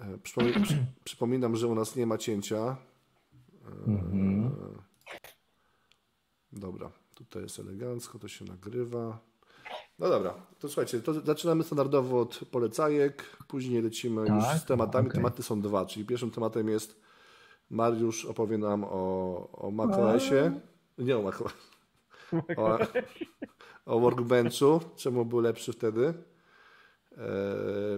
E, przypomi- przy, przypominam, że u nas nie ma cięcia. Mhm. Dobra, tutaj jest elegancko, to się nagrywa. No dobra, to słuchajcie, to zaczynamy standardowo od polecajek, później lecimy tak? już z tematami. Okay. Tematy są dwa, czyli pierwszym tematem jest Mariusz opowie nam o, o macOSie, nie o macOSie, o, o Workbenchu, czemu był lepszy wtedy. E,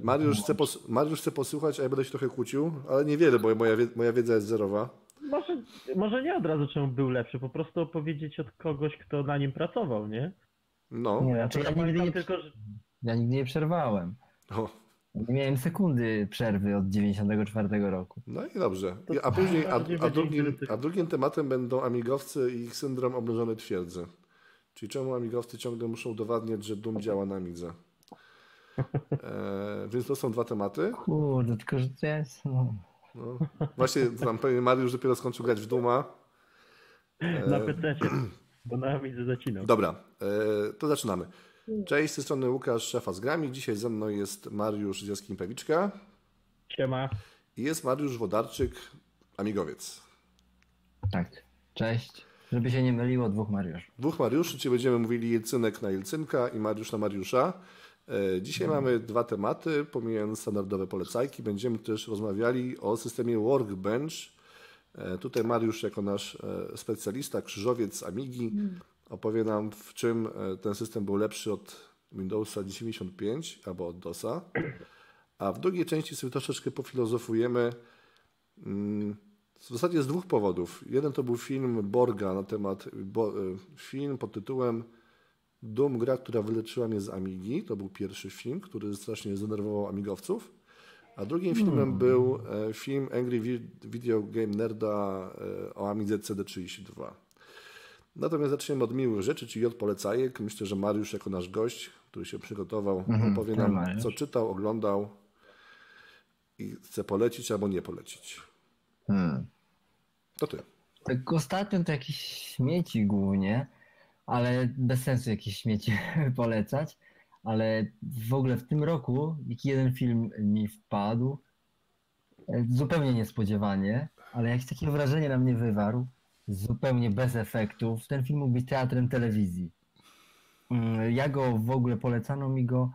Mariusz chce, pos- Mariusz chce posłuchać, a ja będę się trochę kłócił, ale niewiele, bo moja, moja wiedza jest zerowa. Może, może nie od razu czemu był lepszy, po prostu opowiedzieć od kogoś, kto na nim pracował, nie? No. Nie, znaczy ja, nigdy nie, tylko, że... ja nigdy nie przerwałem. O. Nie miałem sekundy przerwy od 94 roku. No i dobrze. A później, a, a, drugim, a drugim tematem będą amigowcy i ich syndrom oblężonej twierdzy. Czyli czemu amigowcy ciągle muszą udowadniać, że Doom działa na Amidze. E, więc to są dwa tematy. Kurde, tylko że to jest... No. No. Właśnie tam pewnie Mariusz dopiero skończył grać w Duma. E, na PC, bo na Amidze zacinał. Dobra, e, to zaczynamy. Cześć, z tej strony Łukasz, szefa z grami. Dzisiaj ze mną jest Mariusz Zjaskimpewiczka. Siema. I jest Mariusz Wodarczyk, amigowiec. Tak, cześć. Żeby się nie myliło, dwóch Mariusz. Dwóch Mariuszy, czyli będziemy mówili Jelcynek na Jelcynka i Mariusz na Mariusza. E, dzisiaj hmm. mamy dwa tematy, pomijając standardowe polecajki. Będziemy też rozmawiali o systemie Workbench. E, tutaj Mariusz jako nasz e, specjalista, krzyżowiec Amigi hmm. opowie nam w czym ten system był lepszy od Windowsa 95 albo od DOSa. A w drugiej części sobie troszeczkę pofilozofujemy mm, w zasadzie z dwóch powodów. Jeden to był film Borga na temat, film pod tytułem Doom, gra, która wyleczyła mnie z Amigi. To był pierwszy film, który strasznie zdenerwował amigowców. A drugim filmem hmm. był e, film Angry Video Game Nerda e, o Amidze CD32. Natomiast zaczniemy od miłych rzeczy, czyli od polecajek. Myślę, że Mariusz jako nasz gość, który się przygotował, mhm, opowie nam, co czytał, oglądał i chce polecić albo nie polecić. Hmm. To ty. Tak ostatnio to jakieś śmieci głównie ale bez sensu jakieś śmieci polecać. Ale w ogóle w tym roku jeden film mi wpadł, e, zupełnie niespodziewanie, ale jakieś takie wrażenie na mnie wywarł, zupełnie bez efektów. Ten film mógł być teatrem telewizji. Mm, ja go w ogóle polecano mi go,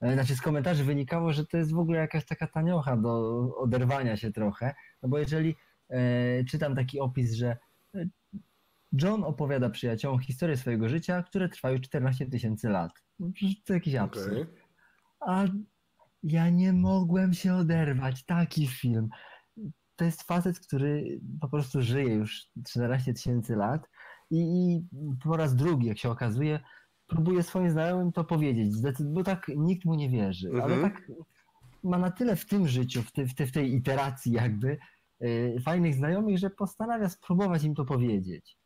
e, znaczy z komentarzy wynikało, że to jest w ogóle jakaś taka taniocha do oderwania się trochę, no bo jeżeli e, czytam taki opis, że John opowiada przyjaciołom historię swojego życia, które trwa już 14 tysięcy lat. No, to jakiś absurd. Okay. A ja nie mogłem się oderwać. Taki film. To jest facet, który po prostu żyje już 14 tysięcy lat i, i, po raz drugi, jak się okazuje, próbuje swoim znajomym to powiedzieć, bo tak nikt mu nie wierzy. Ale mhm. tak ma na tyle w tym życiu, w, te, w, te, w tej iteracji jakby, yy, fajnych znajomych, że postanawia spróbować im to powiedzieć.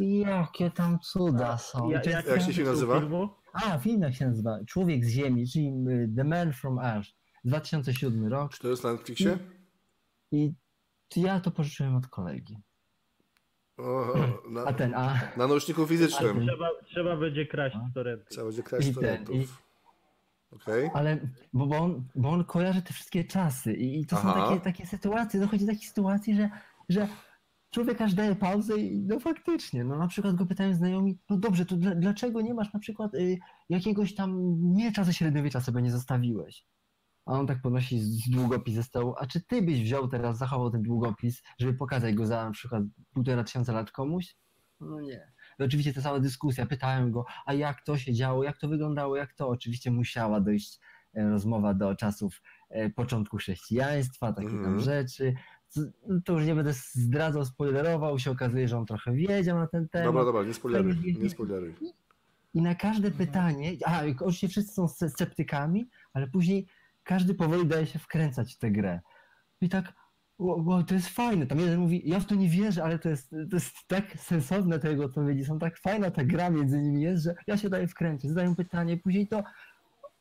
Jakie tam cuda są. Ja, jak, jak się, się nazywa? A, film jak się nazywa? Człowiek z Ziemi, czyli y, The Man from Earth. 2007 rok. Czy to jest na Netflixie? I, I ja to pożyczyłem od kolegi. O, na, a ten, a... Na nośniku fizycznym. Trzeba, trzeba będzie kraść torrentów. Trzeba będzie kraść torrentów. Okay. Ale, bo, bo, on, bo on kojarzy te wszystkie czasy i, i to Aha. są takie, takie sytuacje, dochodzi do takich sytuacji, że, że człowiek aż daje pauzę i no faktycznie, no na przykład go pytają znajomi, no dobrze, to dla, dlaczego nie masz na przykład y, jakiegoś tam miecza ze średniowiecza sobie nie zostawiłeś? A on tak podnosi z długopis ze stołu, a czy ty byś wziął teraz, zachował ten długopis, żeby pokazać go za na przykład półtora tysiąca lat komuś? No nie. No oczywiście ta cała dyskusja, pytałem go, a jak to się działo, jak to wyglądało, jak to? Oczywiście musiała dojść e, rozmowa do czasów e, początku chrześcijaństwa, takie tam mm. rzeczy to już nie będę zdradzał, spoilerował, się okazuje, że on trochę wiedział na ten temat. Dobra, dobra, nie spoileruj, nie spoileruj. I na każde pytanie, a oczywiście wszyscy są sceptykami, ale później każdy powoli daje się wkręcać w tę grę. I tak, wow, to jest fajne. Tam jeden mówi, ja w to nie wierzę, ale to jest, to jest tak sensowne te jego odpowiedzi, są tak fajna ta gra między nimi jest, że ja się daję wkręcić. Zadaję pytanie, później to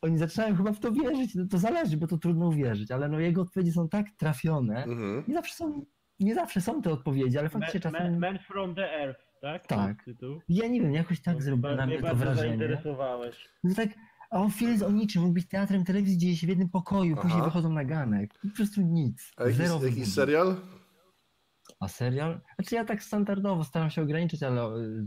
oni zaczynają chyba w to wierzyć, no to zależy, bo to trudno uwierzyć, ale no jego odpowiedzi są tak trafione, mhm. nie zawsze są, nie zawsze są te odpowiedzi, ale faktycznie man, czasem... Man from the Earth, tak? Tak. Ja nie wiem, jakoś tak no, zrobiło na mnie to wrażenie. zainteresowałeś. No tak, A on film jest o niczym, mógł być teatrem telewizji, dzieje się w jednym pokoju, później Aha. wychodzą na ganek. Po prostu nic. A jakiś, Zero jakiś serial? A serial? Znaczy ja tak standardowo staram się ograniczyć, ale y,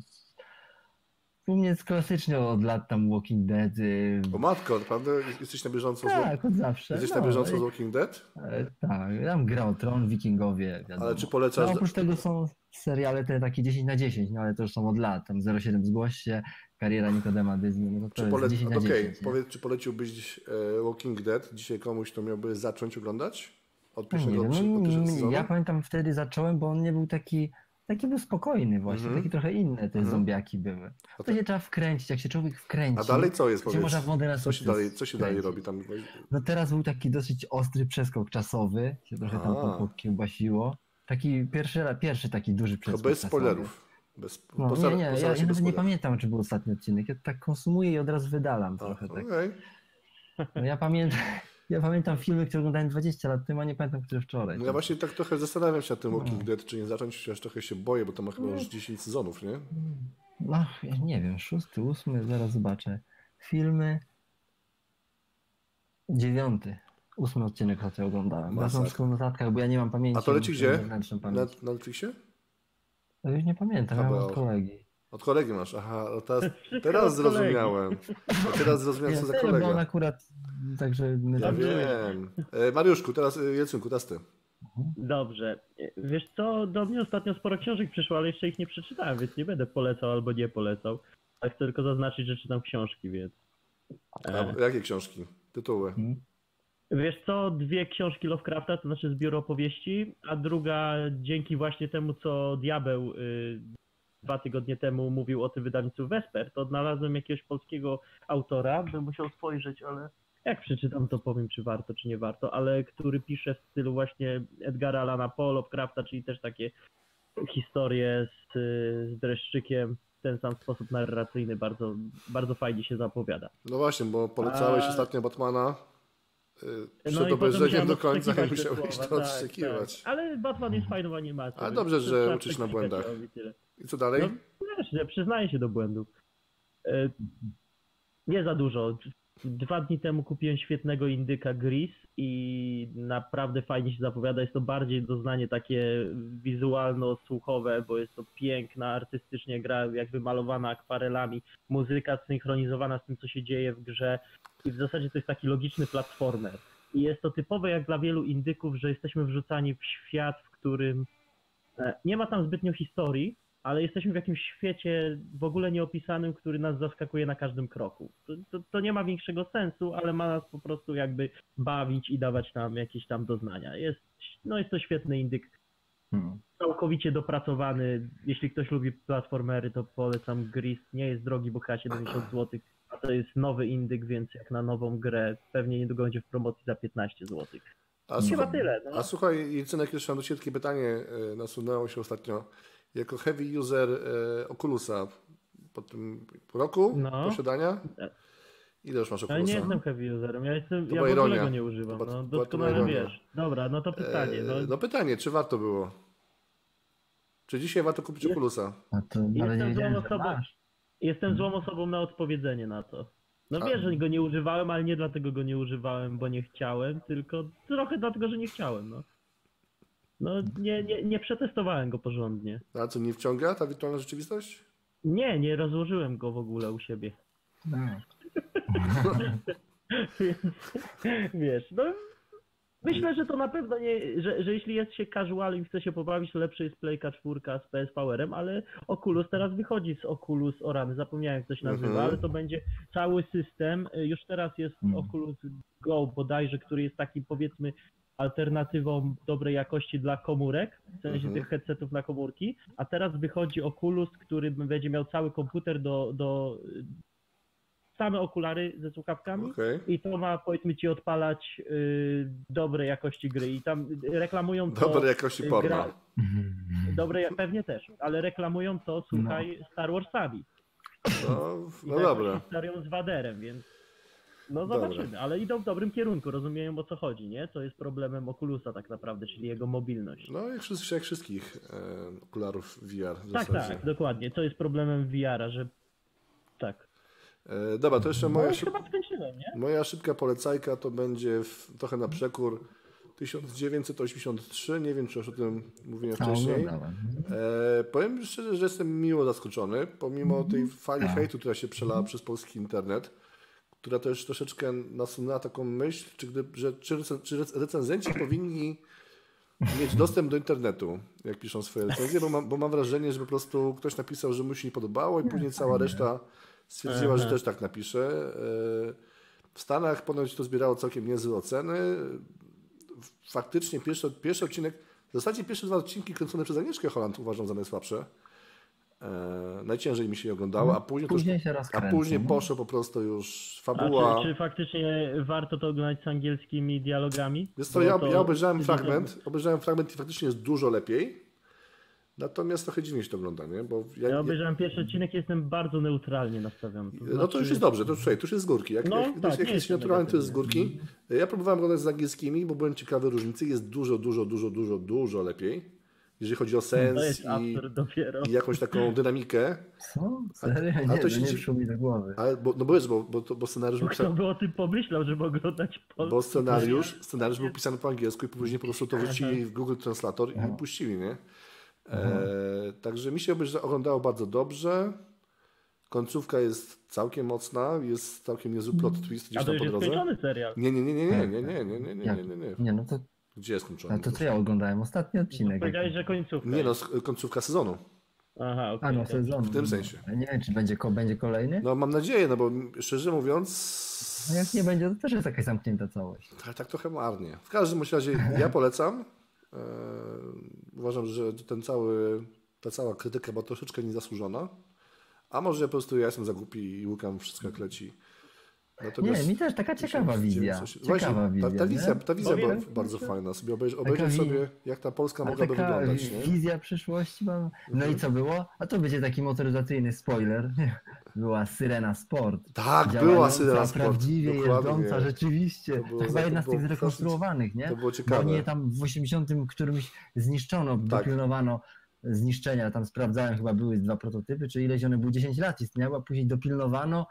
u mnie jest klasycznie od lat tam Walking Dead. y, O matko, naprawdę? Jesteś na bieżąco z, Tak, od zawsze. jesteś no, na bieżąco z Walking Dead? e, Tak, tam gra o Tron, Wikingowie, wiadomo. Ale czy polecasz... No, oprócz tego są seriale te takie 10 na 10, no ale to już są od lat, tam 07 zgłoś się, kariera Nikodema Disney, no to, Czy pole... 10 na Okej, 10. nie? powiedz, czy poleciłbyś e, Walking Dead dzisiaj komuś, kto miałby zacząć oglądać? Od No pierwszego, nie od, od no, pierwszego ja pamiętam wtedy zacząłem, bo on nie był taki, taki był spokojny właśnie, Mhm. taki trochę inny te Mhm. zombiaki były. A, To te- się trzeba wkręcić, jak się człowiek wkręci. a dalej co jest, to powiedz? można w Co się dalej, co się dalej robi tam? No teraz był taki dosyć ostry przeskok czasowy, się trochę tam A. po- pokiełbasiło. Taki pierwszy, pierwszy taki duży To przeskok bez czasowy. spoilerów. Bez, No, postara- nie, nie, ja, ja bez nawet nie pamiętam, czy był ostatni odcinek. Ja tak konsumuję i od razu wydalam A, trochę. Tak. No, ja, pamiętam, ja pamiętam filmy, które oglądałem 20 lat temu, a nie pamiętam, które wczoraj. No ja właśnie tak trochę zastanawiam się nad tym No. Walking Dead, czy nie zacząć, chociaż trochę się boję, bo to ma chyba już 10 sezonów, nie? No, ja nie wiem, szósty, ósmy, zaraz zobaczę. Filmy. Dziewiąty. Ósmy odcinek choć oglądałem. Ja mam w notatkach, bo ja nie mam pamięci. A to leci gdzie? Na, na Netflixie? To już nie pamiętam, ja od kolegi. Od kolegi masz, aha, no teraz, teraz zrozumiałem. A teraz zrozumiałem, Ja co za bo on kolega. akurat, także my Ja wiem. E, Mariuszku, teraz, e, Jacynku, teraz ty. Dobrze. Wiesz co, do mnie ostatnio sporo książek przyszło, ale jeszcze ich nie przeczytałem, więc nie będę polecał albo nie polecał. Ale chcę tylko zaznaczyć, że czytam książki, więc... A, jakie książki? Tytuły. Mhm. Wiesz co, dwie książki Lovecrafta, to znaczy zbiór opowieści, a druga dzięki właśnie temu, co Diabeł y, dwa tygodnie temu mówił o tym wydawnictwie Vesper, to odnalazłem jakiegoś polskiego autora, bym musiał spojrzeć, ale jak przeczytam, to powiem, czy warto, czy nie warto, ale który pisze w stylu właśnie Edgara Allana Poe, Lovecrafta, czyli też takie historie z, y, z dreszczykiem, w ten sam sposób narracyjny, bardzo, bardzo fajnie się zapowiada. No właśnie, bo polecałeś A- ostatnio Batmana. y, No Przed potem obejrzeniem do końca i musiałeś to tak, odszczekiwać. tak. Ale Batman jest fajną animacją. A więc dobrze, że uczysz na błędach. i co dalej? No wiesz, że przyznaję się do błędów. E, Nie za dużo. Dwa dni temu kupiłem świetnego indyka Gris i naprawdę fajnie się zapowiada. Jest to bardziej doznanie takie wizualno-słuchowe, bo jest to piękna, artystycznie gra, jakby malowana akwarelami, muzyka synchronizowana z tym, co się dzieje w grze i w zasadzie to jest taki logiczny platformer. I jest to typowe jak dla wielu indyków, że jesteśmy wrzucani w świat, w którym e, nie ma tam zbytnio historii, ale jesteśmy w jakimś świecie w ogóle nieopisanym, który nas zaskakuje na każdym kroku. To, to, to nie ma większego sensu, ale ma nas po prostu jakby bawić i dawać nam jakieś tam doznania. Jest, no jest to świetny indyk, Hmm. całkowicie dopracowany. Jeśli ktoś lubi platformery, to polecam Gris. Nie jest drogi, bo chyba 70 zł. A to jest nowy indyk, więc jak na nową grę, pewnie niedługo będzie w promocji za 15 zł. A, Chyba tyle. No. a słuchaj, Jacynek, jeszcze mam do Ciebie takie pytanie. e, Nasunęło się ostatnio. Jako heavy user e, Oculusa po tym roku No. posiadania, ile już masz Oculusa? nie jestem heavy userem, ja, jestem, To ja w ogóle ironia. go nie używam. To No, doskonale wiesz. Dobra, no to pytanie. No, E, no pytanie, czy warto było? Czy dzisiaj warto kupić Jest- Oculusa? Jestem nie złą osobą. Jestem złą osobą na odpowiedzenie na to. No wiesz, że go nie używałem, ale nie dlatego go nie używałem, bo nie chciałem, tylko trochę dlatego, że nie chciałem, no. No nie, nie, nie przetestowałem go porządnie. A co, nie wciąga ta wirtualna rzeczywistość? Nie, nie rozłożyłem go w ogóle u siebie. No. Więc wiesz, no myślę, że to na pewno nie, że, że jeśli jest się casualem i chce się pobawić, to lepszy jest Playka 4 z PS Powerem, ale Oculus teraz wychodzi z Oculus Orany, zapomniałem jak to się nazywa, Mhm. ale to będzie cały system, już teraz jest Mhm. Oculus Go bodajże, który jest taki powiedzmy alternatywą dobrej jakości dla komórek, w sensie Mhm. tych headsetów na komórki, a teraz wychodzi Oculus, który będzie miał cały komputer do, do same okulary ze słuchawkami Okej. i to ma powiedzmy ci odpalać y, dobrej jakości gry i tam reklamują to Dobrej jakości porno. gra- dobre pewnie też, ale reklamują to słuchaj Star Warsami. No, no to dobra. z Waderem, więc no Dobra. zobaczymy, ale idą w dobrym kierunku, rozumieją o co chodzi, nie? Co jest problemem Oculusa tak naprawdę, czyli jego mobilność. No jak, jak wszystkich e, okularów VR w tak, zasadzie. tak, dokładnie. Co jest problemem VR-a, że tak. E, dobra, to jeszcze No moja i szyb... Moja szybka polecajka to będzie w, trochę na przekór 1983. Nie wiem, czy już o tym mówiłem wcześniej. E, powiem szczerze, że jestem miło zaskoczony, pomimo tej fali Tak. hejtu, która się przelała przez polski internet, która też troszeczkę nasunęła taką myśl, czy gdy, że czy, recen- czy rec- recenzenci powinni mieć dostęp do internetu, jak piszą swoje recenzje, bo mam, bo mam wrażenie, że po prostu ktoś napisał, że mu się nie podobało i później cała reszta stwierdziła, że też tak napisze. E, W Stanach ponoć to zbierało całkiem niezłe oceny. Faktycznie pierwszy, pierwszy odcinek, w zasadzie pierwsze dwa odcinki kręcone przez Agnieszkę Holland uważam za najsłabsze. E, najciężej mi się je oglądało, a później, już, Później się a później no. poszło po prostu już A fabuła. czy, czy faktycznie warto to oglądać z angielskimi dialogami? Wiesz co, ja, to- ja obejrzałem fragment, obejrzałem fragment i faktycznie jest dużo lepiej. Natomiast trochę dziwnie się to ogląda, nie? Bo ja, Ja obejrzałem pierwszy odcinek i jestem bardzo neutralnie nastawiony. To no to znaczy- już jest dobrze, to, słuchaj, to już jest z górki. Jak, No, jak, tak, jak jest naturalny, to jest z górki. Ja próbowałem oglądać z angielskimi, bo byłem ciekawy różnicy. Jest dużo, dużo, dużo, dużo, dużo lepiej. Jeżeli chodzi o sens i, i jakąś taką dynamikę. Co? Serio? a Nie, to to się nie przyszło mi do głowy. Ale, bo, no bo wiesz, bo, bo, bo scenariusz był Kto pisany, by o tym pomyślał, żeby oglądać polski? bo scenariusz, scenariusz był pisany po angielsku i później po prostu to wrzucili w Google Translator i puścili, nie? E, także mi się oglądało bardzo dobrze. Końcówka jest całkiem mocna, jest całkiem niezły plot twist A gdzieś to tam po drodze. serial. Nie, nie, nie, nie, nie, nie, nie, nie, nie, nie, Jak? nie, nie, nie. Nie, no to, Gdzie jest skończony? a to co ja oglądałem? Ostatni odcinek. Powiedziałeś, że końcówka. Nie no, końcówka sezonu. Aha, okej. A no, sezon. W tym sensie. Nie wiem, czy będzie, będzie kolejny? No mam nadzieję, no bo szczerze mówiąc... No jak nie będzie, to też jest jakaś zamknięta całość. Tak, tak trochę marnie. W każdym razie ja polecam. E, uważam, że ten cały, ta cała krytyka była troszeczkę niezasłużona. A może po prostu ja jestem za głupi i łukam wszystko jak leci. Nie, mi też taka ciekawa wizja. Właśnie, Ciekawa ta, wizja. ta wizja, ta wizja była Powiem- bardzo fajna. Sobie obejrz, obejrzeć wi- sobie, jak ta Polska mogłaby taka wyglądać. Nie? wizja przyszłości mam. No i co było? A to będzie taki motoryzacyjny spoiler. Była Syrena Sport. Tak, była Syrena Sport. prawdziwie Dokładnie. jeżdżąca, rzeczywiście. To było To chyba jedna to z tych zrekonstruowanych, nie? To było Bo ciekawe. nie tam w 80 którymś zniszczono, Tak. dopilnowano zniszczenia. Tam sprawdzałem, chyba były dwa prototypy, czy ileś one były 10 lat istniały, a później dopilnowano,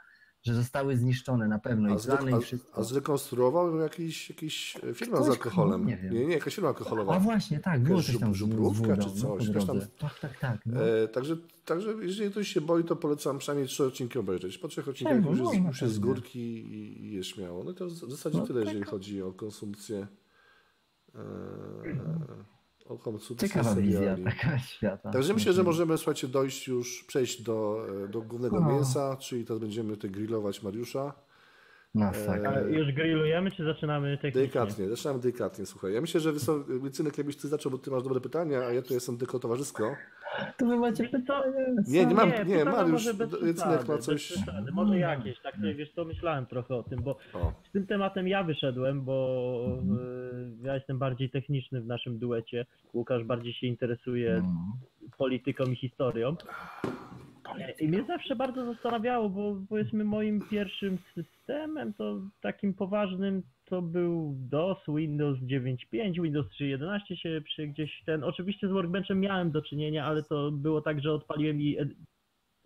że zostały zniszczone na pewno A, zrek- i wszystko. a, a zrekonstruował jakiś, jakiś firma z alkoholem. nie wiem. Nie, nie, jakaś firma alkoholowa. A właśnie, tak, było Jakaś coś tam żubrówka czy no, coś, jakaś tam-. Tak, tak, tak. No. E, także, także jeżeli ktoś się boi, to polecam przynajmniej trzy odcinki obejrzeć. Po trzech odcinkach Czemu? już jest, No, już jest z górki i, i jest śmiało. No to w zasadzie No, tyle, tak. jeżeli chodzi o konsumpcję. E, o Ciekawa wizja taka świata. Także myślę, że możemy słuchajcie, dojść już, przejść do, e, do głównego No. mięsa, czyli teraz będziemy tutaj grillować Mariusza. Masakra. A już grillujemy, czy zaczynamy technicznie? Delikatnie, zaczynamy delikatnie, słuchaj. Ja myślę, że wysok- Cynek, jakbyś ty zaczął, bo ty masz dobre pytania, a ja tu jestem tylko towarzysko. To wy macie pytanie? Nie, nie mam, nie, pytania Mariusz, Cynek ma coś... przesady. Może jakieś, tak sobie, wiesz co, myślałem trochę o tym, bo O, z tym tematem ja wyszedłem, bo y, ja jestem bardziej techniczny w naszym duecie. Łukasz bardziej się interesuje Mm. polityką i historią. I mnie zawsze bardzo zastanawiało, bo powiedzmy moim pierwszym systemem, to takim poważnym, to był DOS, Windows 9.5, Windows 3.11 się przy gdzieś ten, oczywiście z Workbenchem miałem do czynienia, ale to było tak, że odpaliłem i ed-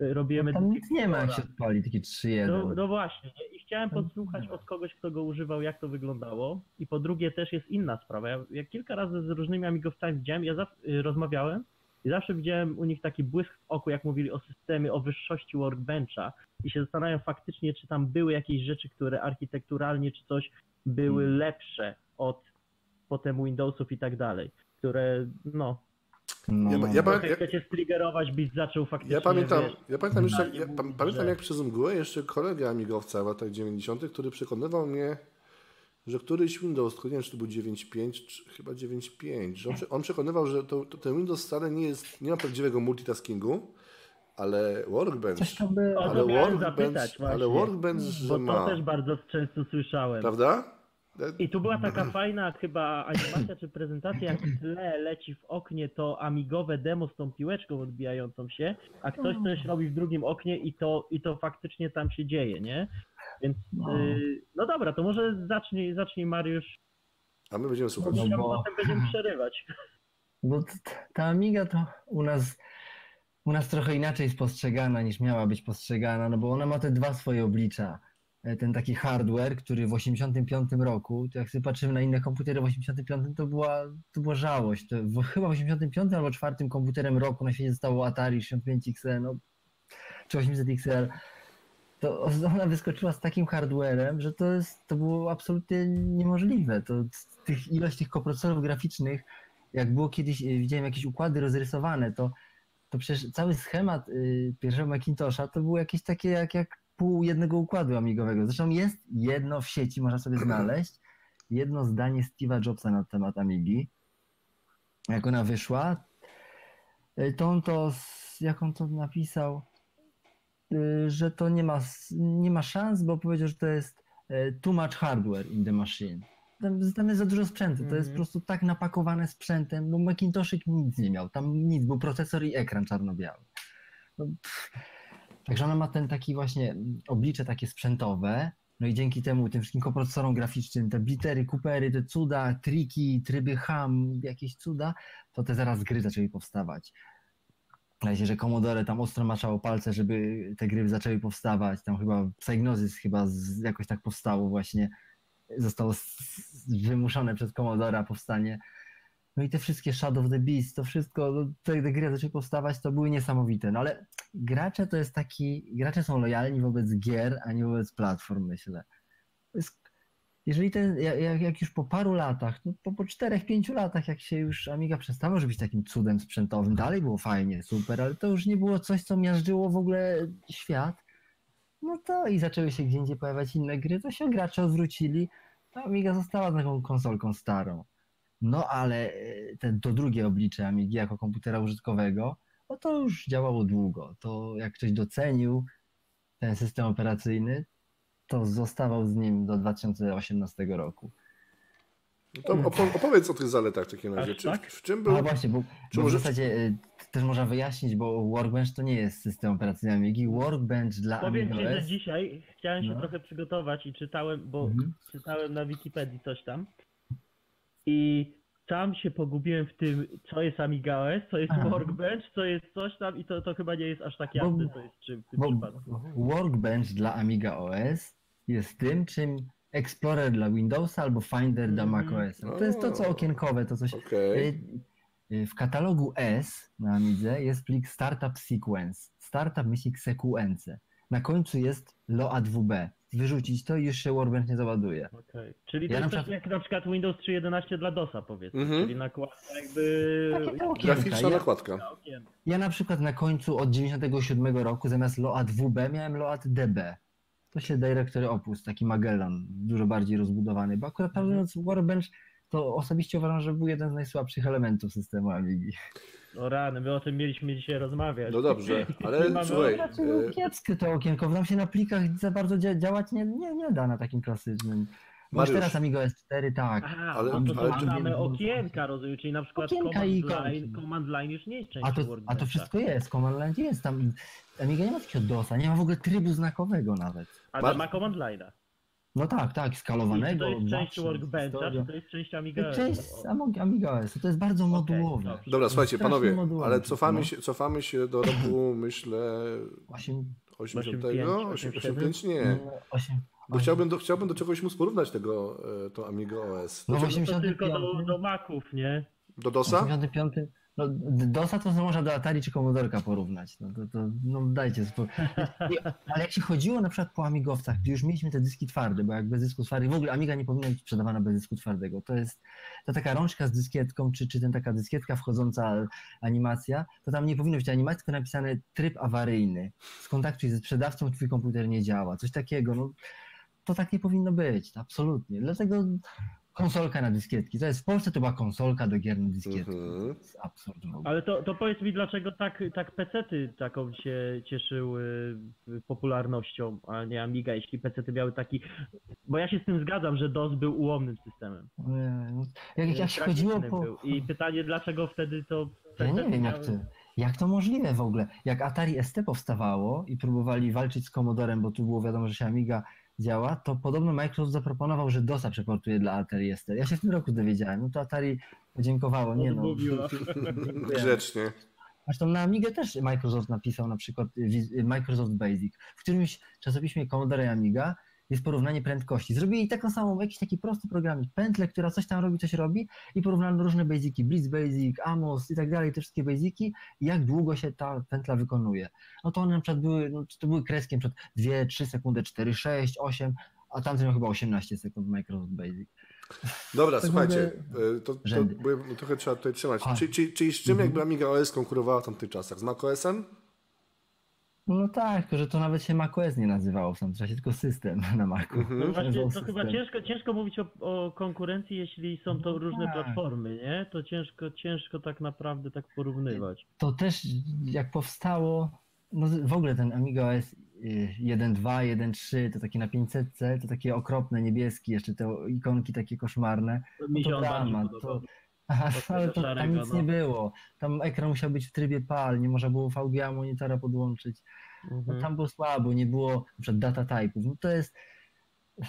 robiłem No Tam edycję nic nie ma, jak się odpali, taki 3-1. No, no właśnie, nie? i chciałem podsłuchać od kogoś, kto go używał, jak to wyglądało. I po drugie też jest inna sprawa. Ja, ja kilka razy z różnymi amigowcami widziałem, ja y, rozmawiałem i zawsze widziałem u nich taki błysk w oku, jak mówili o systemie, o wyższości workbencha i się zastanawiam faktycznie, czy tam były jakieś rzeczy, które architekturalnie czy coś były Hmm. lepsze od potem Windowsów i tak dalej, które no, No, Ja- no, ja no. trochę chcecie striggerować, byś zaczął faktycznie, Ja pamiętam, wiesz, ja pamiętam, jeszcze, ja pa- pamiętam jak przez mgłę jeszcze kolega amigowca w latach 90., który przekonywał mnie, że któryś Windows, nie wiem, czy to był 9.5, czy chyba 9.5, że on, on przekonywał, że to, to, ten Windows wcale nie jest, nie ma prawdziwego multitaskingu, ale Workbench, Coś to ale Workbench, zapytać ale właśnie. Workbench, że Bo to ma, też bardzo często słyszałem. prawda? I tu była taka fajna chyba animacja czy prezentacja, jak w tle leci w oknie to amigowe demo z tą piłeczką odbijającą się, a ktoś coś robi w drugim oknie i to, i to faktycznie tam się dzieje, nie? Więc No. y, no dobra, to może zacznij, zacznij Mariusz, A my będziemy słuchać. No bo- potem będziemy przerywać. Bo ta Amiga to u nas, u nas trochę inaczej jest postrzegana niż miała być postrzegana, no bo ona ma te dwa swoje oblicza. e, ten taki hardware, który w 85 roku, to jak sobie patrzymy na inne komputery w 85, to była, to była żałość. To w, chyba w 85 albo 4 komputerem roku na świecie zostało Atari 65 XL, no, czy 800 XL. To ona wyskoczyła z takim hardwarem, że to, jest, to było absolutnie niemożliwe. To tych ilość tych koprocesorów graficznych, jak było kiedyś, e, widziałem jakieś układy rozrysowane, to to przecież cały schemat y, pierwszego Macintosha to było jakieś takie jak, jak pół jednego układu amigowego. Zresztą jest jedno w sieci, można sobie znaleźć, jedno zdanie Steve'a Jobsa na temat Amigi. Jak ona wyszła, y, to on to, jak on to napisał, y, że to nie ma, nie ma szans, bo powiedział, że to jest y, too much hardware in the machine tam, tam jest za dużo sprzętu. To jest po mhm. prostu tak napakowane sprzętem. No Macintoszyk nic nie miał. Tam nic, był procesor i ekran czarno-biały. No, Także ona ma ten taki właśnie oblicze takie sprzętowe. No i dzięki temu, tym wszystkim koprocesorom graficznym, te bitery, kupery, te cuda, triki, tryby ham, jakieś cuda, to te zaraz gry zaczęły powstawać. Wydaje że Commodore tam ostro maczało palce, żeby te gry zaczęły powstawać. Tam chyba Psygnosis chyba z, jakoś tak powstało właśnie zostało wymuszone przez Commodora powstanie. No i te wszystkie Shadow of the Beast, to wszystko, no, te, te gry zaczęły powstawać, to były niesamowite. No ale gracze to jest taki, gracze są lojalni wobec gier, a nie wobec platform, myślę. Jest, jeżeli ten, jak, jak, już po paru latach, no po, po czterech, pięciu latach, jak się już Amiga przestała być takim cudem sprzętowym, dalej było fajnie, super, ale to już nie było coś, co miażdżyło w ogóle świat, no to i zaczęły się gdzie indziej pojawiać inne gry, to się gracze odwrócili, a Amiga została taką konsolką starą. No ale e, ten, to drugie oblicze Amigi jako komputera użytkowego, no to już działało długo. To jak ktoś docenił ten system operacyjny, to zostawał z nim do 2018 roku. No to opowiedz o tych zaletach w takim razie. Czy, tak? w czym był... A właśnie, bo, bo może... w zasadzie y, też można wyjaśnić, bo Workbench to nie jest system operacyjny Amigi. Workbench dla Powiem Amiga Ci, że dzisiaj chciałem się no. trochę przygotować i czytałem, bo mhm. czytałem na Wikipedii coś tam i tam się pogubiłem w tym, co jest Amiga OS, co jest Aha. Workbench, co jest coś tam i to, to chyba nie jest aż tak jasne, co jest czym w tym przypadku. Workbench dla Amiga OS jest tym, czym Explorer dla Windowsa albo Finder dla mm. macOS. To jest to, co okienkowe, to coś. Okay. W katalogu S na Amidze jest plik Startup Sequence, Startup myślnik Sequence. Na końcu jest LOA2B. Wyrzucić to i już się Workbench nie załaduje. Okay. Czyli to ja jest na przykład... jak na przykład Windows 3.11 dla DOSa powiedzmy, mm -hmm. czyli nakładka jakby... Graficzna ja, nakładka. Ja na przykład na końcu od 97 roku zamiast LOA2B miałem LOA2DB to się Directory Opus, taki Magellan, dużo bardziej rozbudowany, bo akurat mhm. mówiąc Workbench to osobiście uważam, że był jeden z najsłabszych elementów systemu Amigi. No rany, my o tym mieliśmy dzisiaj rozmawiać. No dobrze, ale słuchaj... Znaczy, no, kiepskie to okienko, nam się na plikach za bardzo działać nie, nie, nie da na takim klasycznym. Masz teraz Amigo S4, tak. Aha, ale, no to ale, są same okienka, rozumiem, czyli na przykład command line, command line już nie jest częścią a to, a to wszystko jest, command line jest tam. Amiga nie ma takiego DOSa, nie ma w ogóle trybu znakowego nawet. Ale ma command line'a. No tak, tak, skalowanego. I czy to jest część Workbencha, czy to jest część Amiga OS? Część Amiga OS, to jest bardzo modułowe. Okay, Dobra, słuchajcie, panowie, ale cofamy, no. się, cofamy się do roku, myślę, 80, 85, 85 nie. 8, bo chciałbym do, chciałbym do czegoś móc porównać tego, e, to Amigo OS. No, 85, tylko do, do Maców, nie? Do DOSa? 85, no, DOSa to można do Atari czy Commodorka porównać. No, to, to, no dajcie spokój. Ale jak się chodziło na przykład po Amigowcach, gdzie już mieliśmy te dyski twarde, bo jak bez dysku twardego, w ogóle Amiga nie powinna być sprzedawana bez dysku twardego. To jest ta taka rączka z dyskietką, czy, czy ten taka dyskietka wchodząca animacja, to tam nie powinno być animacji, tylko napisane tryb awaryjny. Skontaktuj ze sprzedawcą, twój komputer nie działa. Coś takiego. No, to tak nie powinno być, absolutnie. Dlatego konsolka na dyskietki. To jest w Polsce to była konsolka do gier na dyskietki. Mhm. To. Ale to, to powiedz mi, dlaczego tak, tak PC-ty taką się cieszyły popularnością, a nie Amiga, jeśli PC-ty miały taki... Bo ja się z tym zgadzam, że DOS był ułomnym systemem. No, jak, jak się chodziło po... Był. I pytanie, dlaczego wtedy to... Ja nie wiem, jak to... Jak to możliwe w ogóle? Jak Atari ST powstawało i próbowali walczyć z Commodorem, bo tu było wiadomo, że się Amiga działa, to podobno Microsoft zaproponował, że DOSa przeportuje dla Atari ST. Ja się w tym roku dowiedziałem. No to Atari podziękowało. Nie no. Grzecznie. Zresztą na Amigę też Microsoft napisał na przykład Microsoft Basic. W którymś czasopiśmie Commodore Amiga jest porównanie prędkości. Zrobili taką samą, jakiś taki prosty programik, pętlę, która coś tam robi, coś robi i porównano różne basiki, Blitz Basic, Amos i tak dalej, te wszystkie basiki i jak długo się ta pętla wykonuje. No to one na przykład były, no, to były kreski, na przykład 2, 3 sekundy, 4, 6, 8, a tamten miał chyba 18 sekund Microsoft Basic. Dobra, Tak słuchajcie, mówię, y, to, to, bo ja- trochę trzeba tutaj trzymać. A. Czy, czy, czyli z czym Mhm. jakby Amiga OS konkurowała w tamtych czasach? Z macOS-em? No tak, tylko że to nawet się macOS nie nazywało w tamtym czasie, tylko system na Macu. Mhm. No właśnie, to chyba system. ciężko, ciężko mówić o, o konkurencji, jeśli są to No różne tak. platformy, nie? To ciężko, ciężko tak naprawdę tak porównywać. to też jak powstało, no w ogóle ten Amiga OS y, 1.2, 1.3, to takie na 500, to takie okropne, niebieskie, jeszcze te ikonki takie koszmarne. Mi to się on bardziej drama, to- Aha, ale to tam nic no. nie było. Tam ekran musiał być w trybie PAL, nie można było VGA monitora podłączyć. No, Mhm. tam było słabo, nie było na przykład data typów. No to jest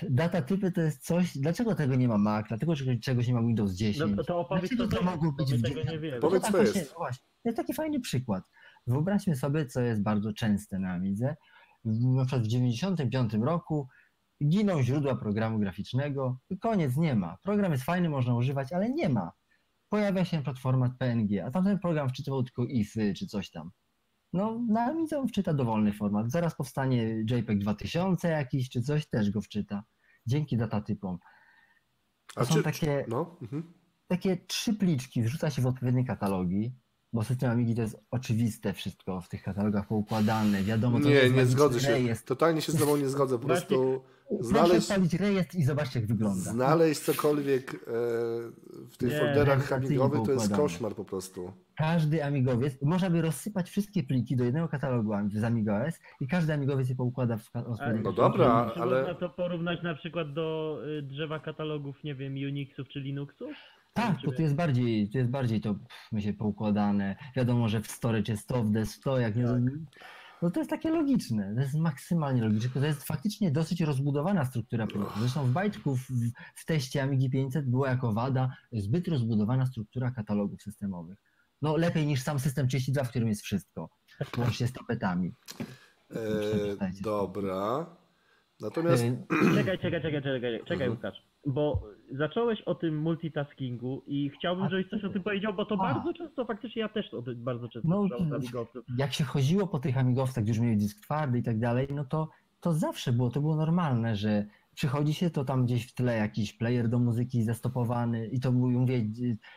data typy to jest coś, dlaczego tego nie ma Mac, dlaczego czegoś- nie ma Windows 10? No to opowiedz Dlaczego to to mogło być w tego nie wiemy. Powiedz, tak co jest. no Właśnie, to jest taki fajny przykład. Wyobraźmy sobie, co jest bardzo częste na Amidze. W- Na przykład w 1995 roku giną źródła programu graficznego, i koniec, nie ma. Program jest fajny, można używać, ale nie ma. Pojawia się format PNG, a tamten program wczytywał tylko IFy czy coś tam. No, na Amidze on wczyta dowolny format. Zaraz powstanie JPEG 2000 jakiś, czy coś, też go wczyta. Dzięki datatypom. To są takie No, mhm. takie trzy pliczki wrzuca się w odpowiednie katalogi, bo system Amigi to jest oczywiste wszystko w tych katalogach poukładane, wiadomo co to Nie, jest nie zgodzę się. rejestr. Totalnie się z tobą nie zgodzę. Po Właśnie- prostu Proszę znaleźć, odpalić rejestr i zobaczcie jak wygląda. znaleźć cokolwiek e, w tych Nie, folderach amigowych to jest koszmar po prostu. Każdy amigowiec, można by rozsypać wszystkie pliki do jednego katalogu z AmigaOS i każdy amigowiec je poukłada w ka- odpowiedni No dobra, Czy ale- można to porównać na przykład do y, drzewa katalogów, nie wiem, Unixów czy Linuxów? Tak, to tu jest bardziej, tu jest bardziej to myślę, poukładane. Wiadomo, że w storage jest to, w desk to, jak nie... Tak. No to jest takie logiczne, to jest maksymalnie logiczne. To jest faktycznie dosyć rozbudowana struktura plików. Zresztą w Bajtku w, w teście Amigi 500 była jako wada zbyt rozbudowana struktura katalogów systemowych. No lepiej niż sam system 32, w którym jest wszystko, łącznie z tapetami. E, Przeczytajcie. dobra. Natomiast E, Czekaj, czekaj, czekaj, czekaj, czekaj Mhm. Łukasz, bo zacząłeś o tym multitaskingu i chciałbym, żebyś coś o tym powiedział, bo to A. bardzo często, faktycznie ja też o tym bardzo często No, słyszałem od amigowców. jak się chodziło po tych amigowcach, gdzie już mieli dysk twardy i tak dalej, no to, to zawsze było, to było normalne, że przychodzi się, to tam gdzieś w tle jakiś player do muzyki zastopowany i to był, mówię,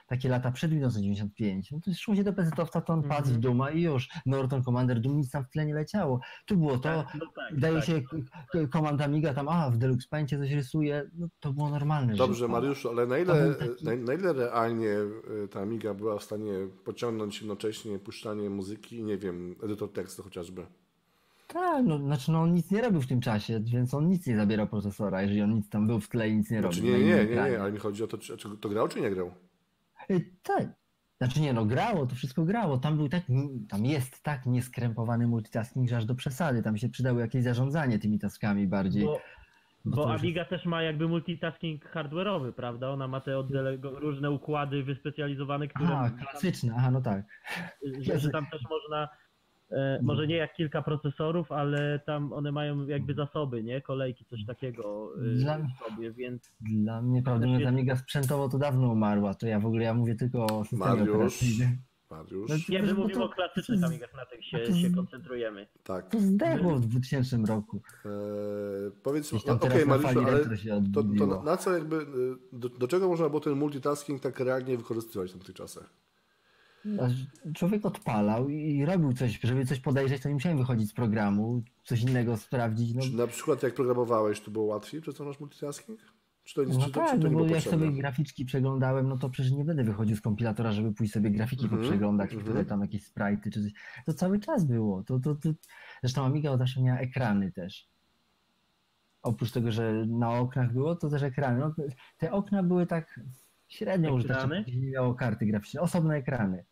takie lata przed Windows 95. No to szło się do PC-towca, to on Mhm. padł w Duma i już, Norton Commander Doom, nic tam w tle nie leciało. Tu było to, Tak, no tak, daje tak. się k- k- komanda Amiga tam, a w Deluxe Paintie coś rysuje, no to było normalne. Dobrze, odpala. Mariuszu, ale na ile, taki- na, na ile realnie y, ta Amiga była w stanie pociągnąć jednocześnie puszczanie muzyki i nie wiem, edytor tekstu chociażby? Tak, no, znaczy no on nic nie robił w tym czasie, więc on nic nie zabierał procesora, jeżeli on nic tam był w tle i nic nie Znaczy robił. nie, na nie, innym nie, ekranie. nie, ale mi chodzi o to, czy, czy to grał, czy nie grał? Y, Tak. Znaczy nie, no grało, to wszystko grało. Tam był tak, tam jest tak nieskrępowany multitasking, że aż do przesady. Tam się przydało jakieś zarządzanie tymi taskami bardziej. Bo, Bo bo już Amiga też ma jakby multitasking hardware'owy, prawda? Ona ma te oddele- różne układy wyspecjalizowane, które Aha, klasyczne, aha, no tak. że, że tam też można, może nie jak kilka procesorów, ale tam one mają jakby zasoby, nie? Kolejki, coś takiego e, Dla- sobie, więc Dla mnie, prawdę mówiąc, Amiga sprzętowo to dawno umarła. To ja w ogóle, ja mówię tylko o systemie Mariusz. operacyjnym. Mariusz? No, nie, my bo mówimy to- o klasycznych to- Amigach, na tych się, to- się koncentrujemy. Tak. To zdechło w 2000 roku. E, powiedz, Gdzieś no, okej na Mariuszu, ale to, to na, na co jakby, y, do, do czego można było ten multitasking tak realnie wykorzystywać w tych czasach? Człowiek odpalał i robił coś, żeby coś podejrzeć, to nie musiałem wychodzić z programu, coś innego sprawdzić. No, Czy na przykład jak programowałeś, to było łatwiej, przez to masz multitasking? Czy to, no czy to, tak, czy to no bo jak sobie graficzki przeglądałem, no to przecież nie będę wychodził z kompilatora, żeby pójść sobie grafiki Mhm, poprzeglądać, mhm. które tam jakieś sprite'y czy coś. To cały czas było. To, to, to... Zresztą Amiga zawsze miała ekrany też. Oprócz tego, że na oknach było, to też ekrany. No, te okna były tak średnio Ekrany? gdzie nie miało karty graficznej. Osobne ekrany.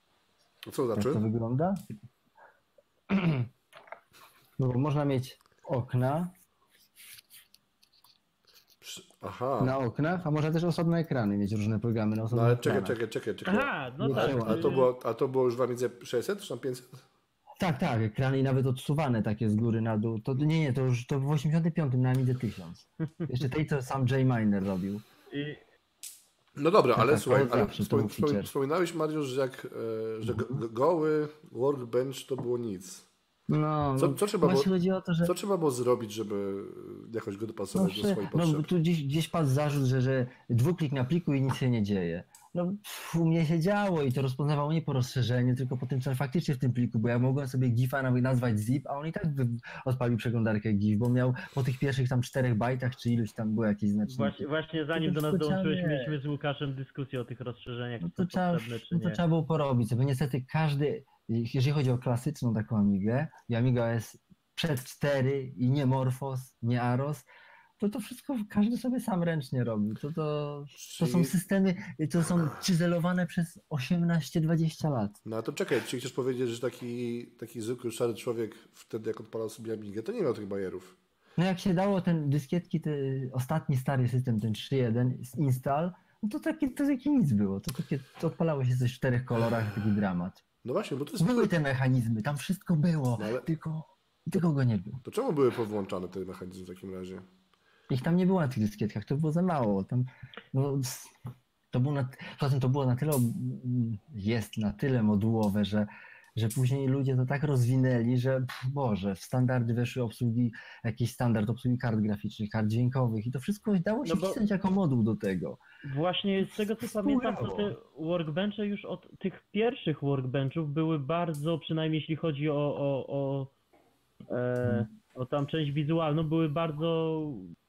No co to Jak znaczy? to wygląda? No, bo można mieć okna Aha, na oknach, a można też osobne ekrany mieć, różne programy na osobnych no ale czekaj, czekaj, czekaj, czekaj. Aha, no tak. było. A to było, a to było już w Amidze 600 czy tam 500? Tak, tak, ekrany i nawet odsuwane takie z góry na dół. To nie, nie, to już to w 85 na Amidze 1000. Jeszcze tej, co sam Jay Miner robił. I No dobra, Tak, ale tak, słuchaj, ale wspomin- wspominałeś Mariusz, że, jak, e, że go- goły workbench to było nic. No, Co- no, co trzeba było- to, że... Co trzeba było zrobić, żeby jakoś go No, dopasować do prze- swoich no tu gdzieś, gdzieś padł zarzut, że, że dwuklik na pliku i nic się nie dzieje. No pff, u mnie się działo i to rozpoznawało nie po rozszerzeniu, tylko po tym, co faktycznie w tym pliku, bo ja mogłem sobie GIFa nawet nazwać zip, a on i tak odpalił przeglądarkę GIF, bo miał po tych pierwszych tam czterech bajtach, czy iluś tam były jakieś znaczniki. właśnie, właśnie zanim do nas dołączyłeś, mieć. mieliśmy z Łukaszem dyskusję o tych rozszerzeniach, No to, trzeba, potrzebne, czy no to nie. trzeba było porobić sobie. Niestety każdy, jeżeli chodzi o klasyczną taką Amigę, i Amiga jest przed 4 i nie Morphos, nie Aros, to to wszystko każdy sobie sam ręcznie robi. To, to, to są systemy, to są czyzelowane przez 18-20 lat. No a to czekaj, czy chcesz powiedzieć, że taki, taki zwykły szary człowiek wtedy jak odpalał sobie Amigę, to nie miał tych bajerów. No jak się dało ten dyskietki, ten ostatni stary system, ten 3.1 z install, no to takie, to takie nic było. To, takie, to odpalało się coś w czterech kolorach, taki dramat. No właśnie, bo to jest... Były te mechanizmy, tam wszystko było, No ale- tylko, tylko go nie było. To czemu były powłączane te mechanizmy w takim razie? Ich tam nie było na tych dyskietkach, to było za mało. Tam, no, to było na, poza tym to było na tyle, jest na tyle modułowe, że, że później ludzie to tak rozwinęli, że pff, Boże, w standardy weszły obsługi, jakiś standard obsługi kart graficznych, kart dźwiękowych i to wszystko dało się No wcisnąć jako moduł do tego. Właśnie z tego co pamiętam, to te workbenche już od tych pierwszych workbenchów były bardzo, przynajmniej jeśli chodzi o, o, o, e, o tam część wizualną, były bardzo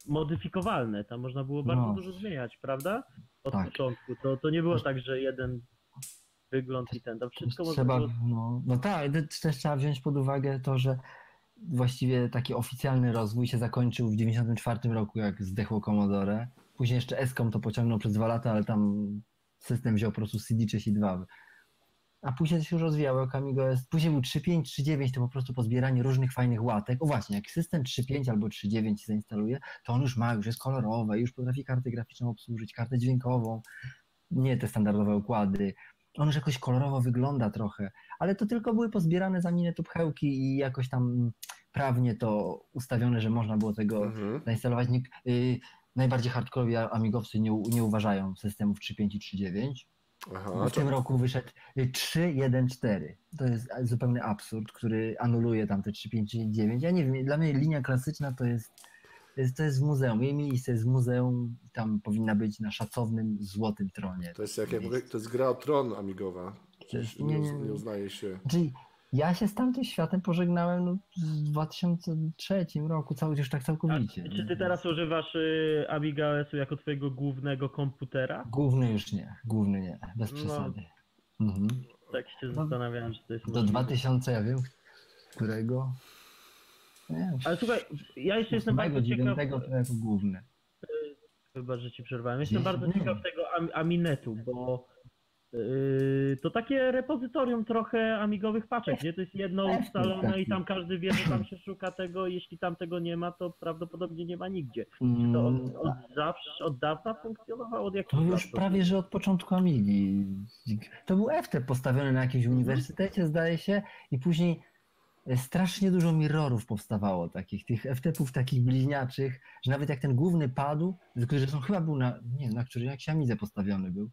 modyfikowalne. Tam można było bardzo No. dużo zmieniać, prawda? Od Tak. początku. To, to nie było tak, że jeden wygląd i ten. Tam wszystko można Trzeba, było... no, no tak, też trzeba wziąć pod uwagę to, że właściwie taki oficjalny rozwój się zakończył w 94 roku, jak zdechło Commodore. Później jeszcze Escom to pociągnął przez dwa lata, ale tam system wziął po prostu CD 32. A później to się już rozwijało, jak Amigo jest. Później był 3.5, 3.9, to po prostu pozbieranie różnych fajnych łatek. O właśnie, jak system 3.5 albo 3.9 się zainstaluje, to on już ma, już jest kolorowe, już potrafi kartę graficzną obsłużyć, kartę dźwiękową, nie te standardowe układy. On już jakoś kolorowo wygląda trochę, ale to tylko były pozbierane za minę pchełki i jakoś tam prawnie to ustawione, że można było tego Mhm. zainstalować. Nikt, y, najbardziej hardkorowi amigowcy nie, nie uważają systemów 3.5 i 3.9. Aha, W tym to, roku wyszedł y, 3.1.4. To jest zupełny absurd, który anuluje tam te 3.5 i 9. Ja nie wiem, dla mnie linia klasyczna to jest, to jest, to jest w muzeum. Jej miejsce jest w muzeum, tam powinna być na szacownym złotym tronie. to jest jak, to jest gra o tron amigowa. Jest- nie, nie, nie uznaje się. Czyli ja się z tamtym światem pożegnałem no, w 2003 roku, cały, już tak A, całkowicie. czy ty teraz używasz y, Amiga OS-u jako twojego głównego komputera? Główny już nie, główny nie, bez No. przesady. Mhm. Tak się No, zastanawiałem, czy to jest Do możliwe. 2000, ja wiem, którego? Nie, Ale słuchaj, ja jeszcze jestem bardzo ciekaw... 9 to jako główny. Chyba, że ci przerwałem. Jestem bardzo nie. ciekaw tego Am- Aminetu, bo to takie repozytorium trochę amigowych paczek, nie? To jest jedno ustalone i tam każdy wie, że tam się szuka tego. Jeśli tam tego nie ma, to prawdopodobnie nie ma nigdzie. To Mm, od, od zawsze, od dawna funkcjonowało, od To już to prawie, że od początku Amigi. To był FT postawiony na jakimś Mhm. uniwersytecie, zdaje się, i później e, strasznie dużo mirrorów powstawało takich, tych FT-ów takich bliźniaczych, że nawet jak ten główny padł, tylko że on chyba był na, nie wiem, na którym jak się Amidze postawiony był.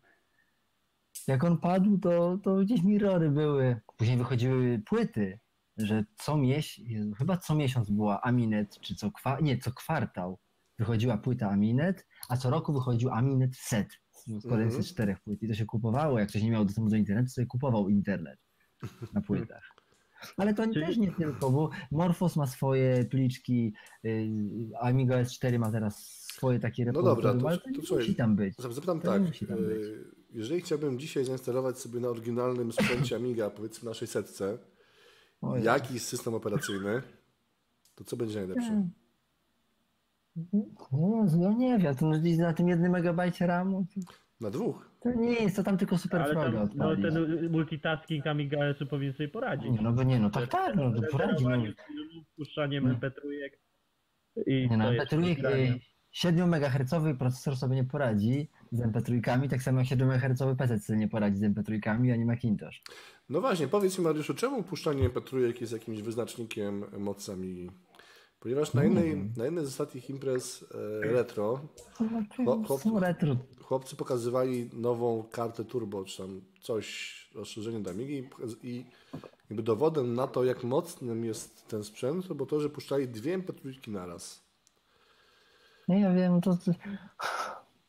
Jak on padł, to, to gdzieś mirrory były. Później wychodziły płyty, że co miesiąc, chyba co miesiąc była Aminet, czy co, kwa, nie, co kwartał wychodziła płyta Aminet, a co roku wychodził Aminet set składający Mhm. z czterech płyt i to się kupowało. Jak ktoś nie miał dostępu do internetu, to sobie kupował internet na płytach. Ale to Czyli- też nie tylko, bo Morphos ma swoje pliczki, y, Amiga S4 ma teraz swoje takie No dobra, to- ale to, to nie musi tam być. Zapytam tak, musi tam być. Jeżeli chciałbym dzisiaj zainstalować sobie na oryginalnym sprzęcie Amiga, powiedzmy na 600, Oj. jakiś system operacyjny, to co będzie najlepsze? Jezu, ja nie wiem, to na tym jednym megabajcie RAMu, Na dwóch? to nie jest, to tam tylko Super Ale tam, no, ten multitasking Amiga OS-u powinien sobie poradzić. Nie, no bo nie, no tak, tak, no to poradzi. No. Filmów, Puszczaniem Nie. MP3 i Nie, no, to jest MP3 nagranie. y, 7 MHz procesor sobie nie poradzi. Z MP3, tak samo jak 7 Hz PC sobie nie poradzi z MP3, ani Macintosh. No właśnie, powiedz mi Mariuszu, czemu puszczanie MP3 jest jakimś wyznacznikiem mocy Amigi? Ponieważ na jednej, na jednej z ostatnich imprez e, retro Chłop- chłop- Są retro. chłopcy pokazywali nową kartę turbo, czy tam coś, rozszerzenie do Amigi i jakby dowodem na to, jak mocnym jest ten sprzęt, to było to, że puszczali dwie MP3 naraz. Nie, ja wiem, to...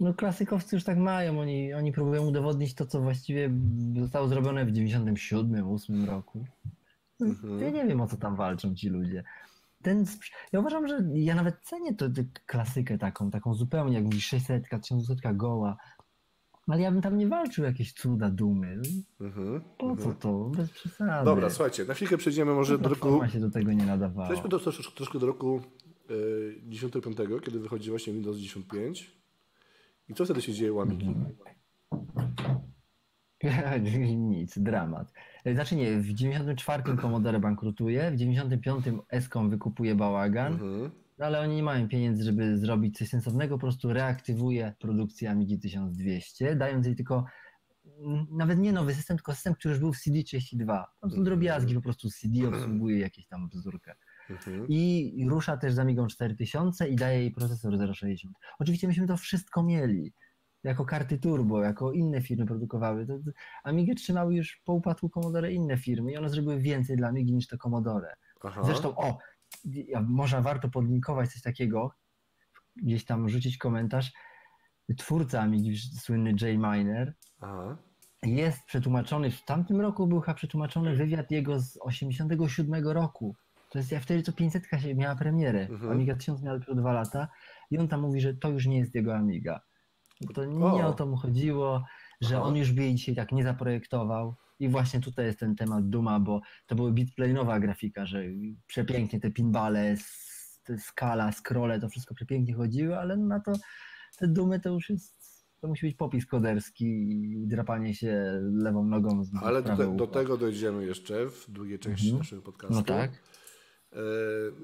No klasykowcy już tak mają, oni, oni próbują udowodnić to, co właściwie zostało zrobione w 97, 8 roku. Mhm. Ja nie wiem, o co tam walczą ci ludzie. Ten, ja uważam, że ja nawet cenię tę klasykę taką, taką zupełnie, jak mówisz, 600, 1100 goła, ale ja bym tam nie walczył jakieś cuda, dumy. Mhm. Po co to? Bez przesady. Dobra, słuchajcie, na chwilkę przejdziemy może do roku... Się do tego nie nadawała. Przejdźmy do, troszkę, troszkę do roku y, 95, kiedy wychodzi właśnie Windows 95. I co wtedy się dzieje u Amigi? Nic, dramat. Znaczy nie, w 94 Commodore bankrutuje, w 95 Escom wykupuje bałagan, Mhm. no ale oni nie mają pieniędzy, żeby zrobić coś sensownego, po prostu reaktywuje produkcję Amigi 1200, dając jej tylko nawet nie nowy system, tylko system, który już był w CD32. Tam są drobiazgi, po prostu CD obsługuje jakieś tam bzdurkę. Mhm. I rusza też z Amigą 4000 i daje jej procesor 060. Oczywiście myśmy to wszystko mieli. Jako karty turbo, jako inne firmy produkowały. To, to Amigę trzymały już po upadku Commodore inne firmy i one zrobiły więcej dla Amigi niż to Commodore. Aha. Zresztą, o, może warto podlinkować coś takiego, gdzieś tam rzucić komentarz. Twórca Amigi, słynny Jay Miner, Aha. jest przetłumaczony, w tamtym roku był chyba przetłumaczony wywiad jego z 87 roku. To jest, ja wtedy co 500 się miała premierę. Mhm. Amiga 1000 miała dopiero dwa lata i on tam mówi, że to już nie jest jego Amiga. To nie O. o to mu chodziło, że Aha. on już by jej dzisiaj tak nie zaprojektował. I właśnie tutaj jest ten temat Duma, bo to były bitplane'owa grafika, że przepięknie te pinbale, skala, scrolle, to wszystko przepięknie chodziło, ale na to te Dumy to już jest, to musi być popis koderski i drapanie się lewą nogą z Ale do, te, do tego dojdziemy jeszcze w drugiej części Mhm. naszego podcastu. No tak. E,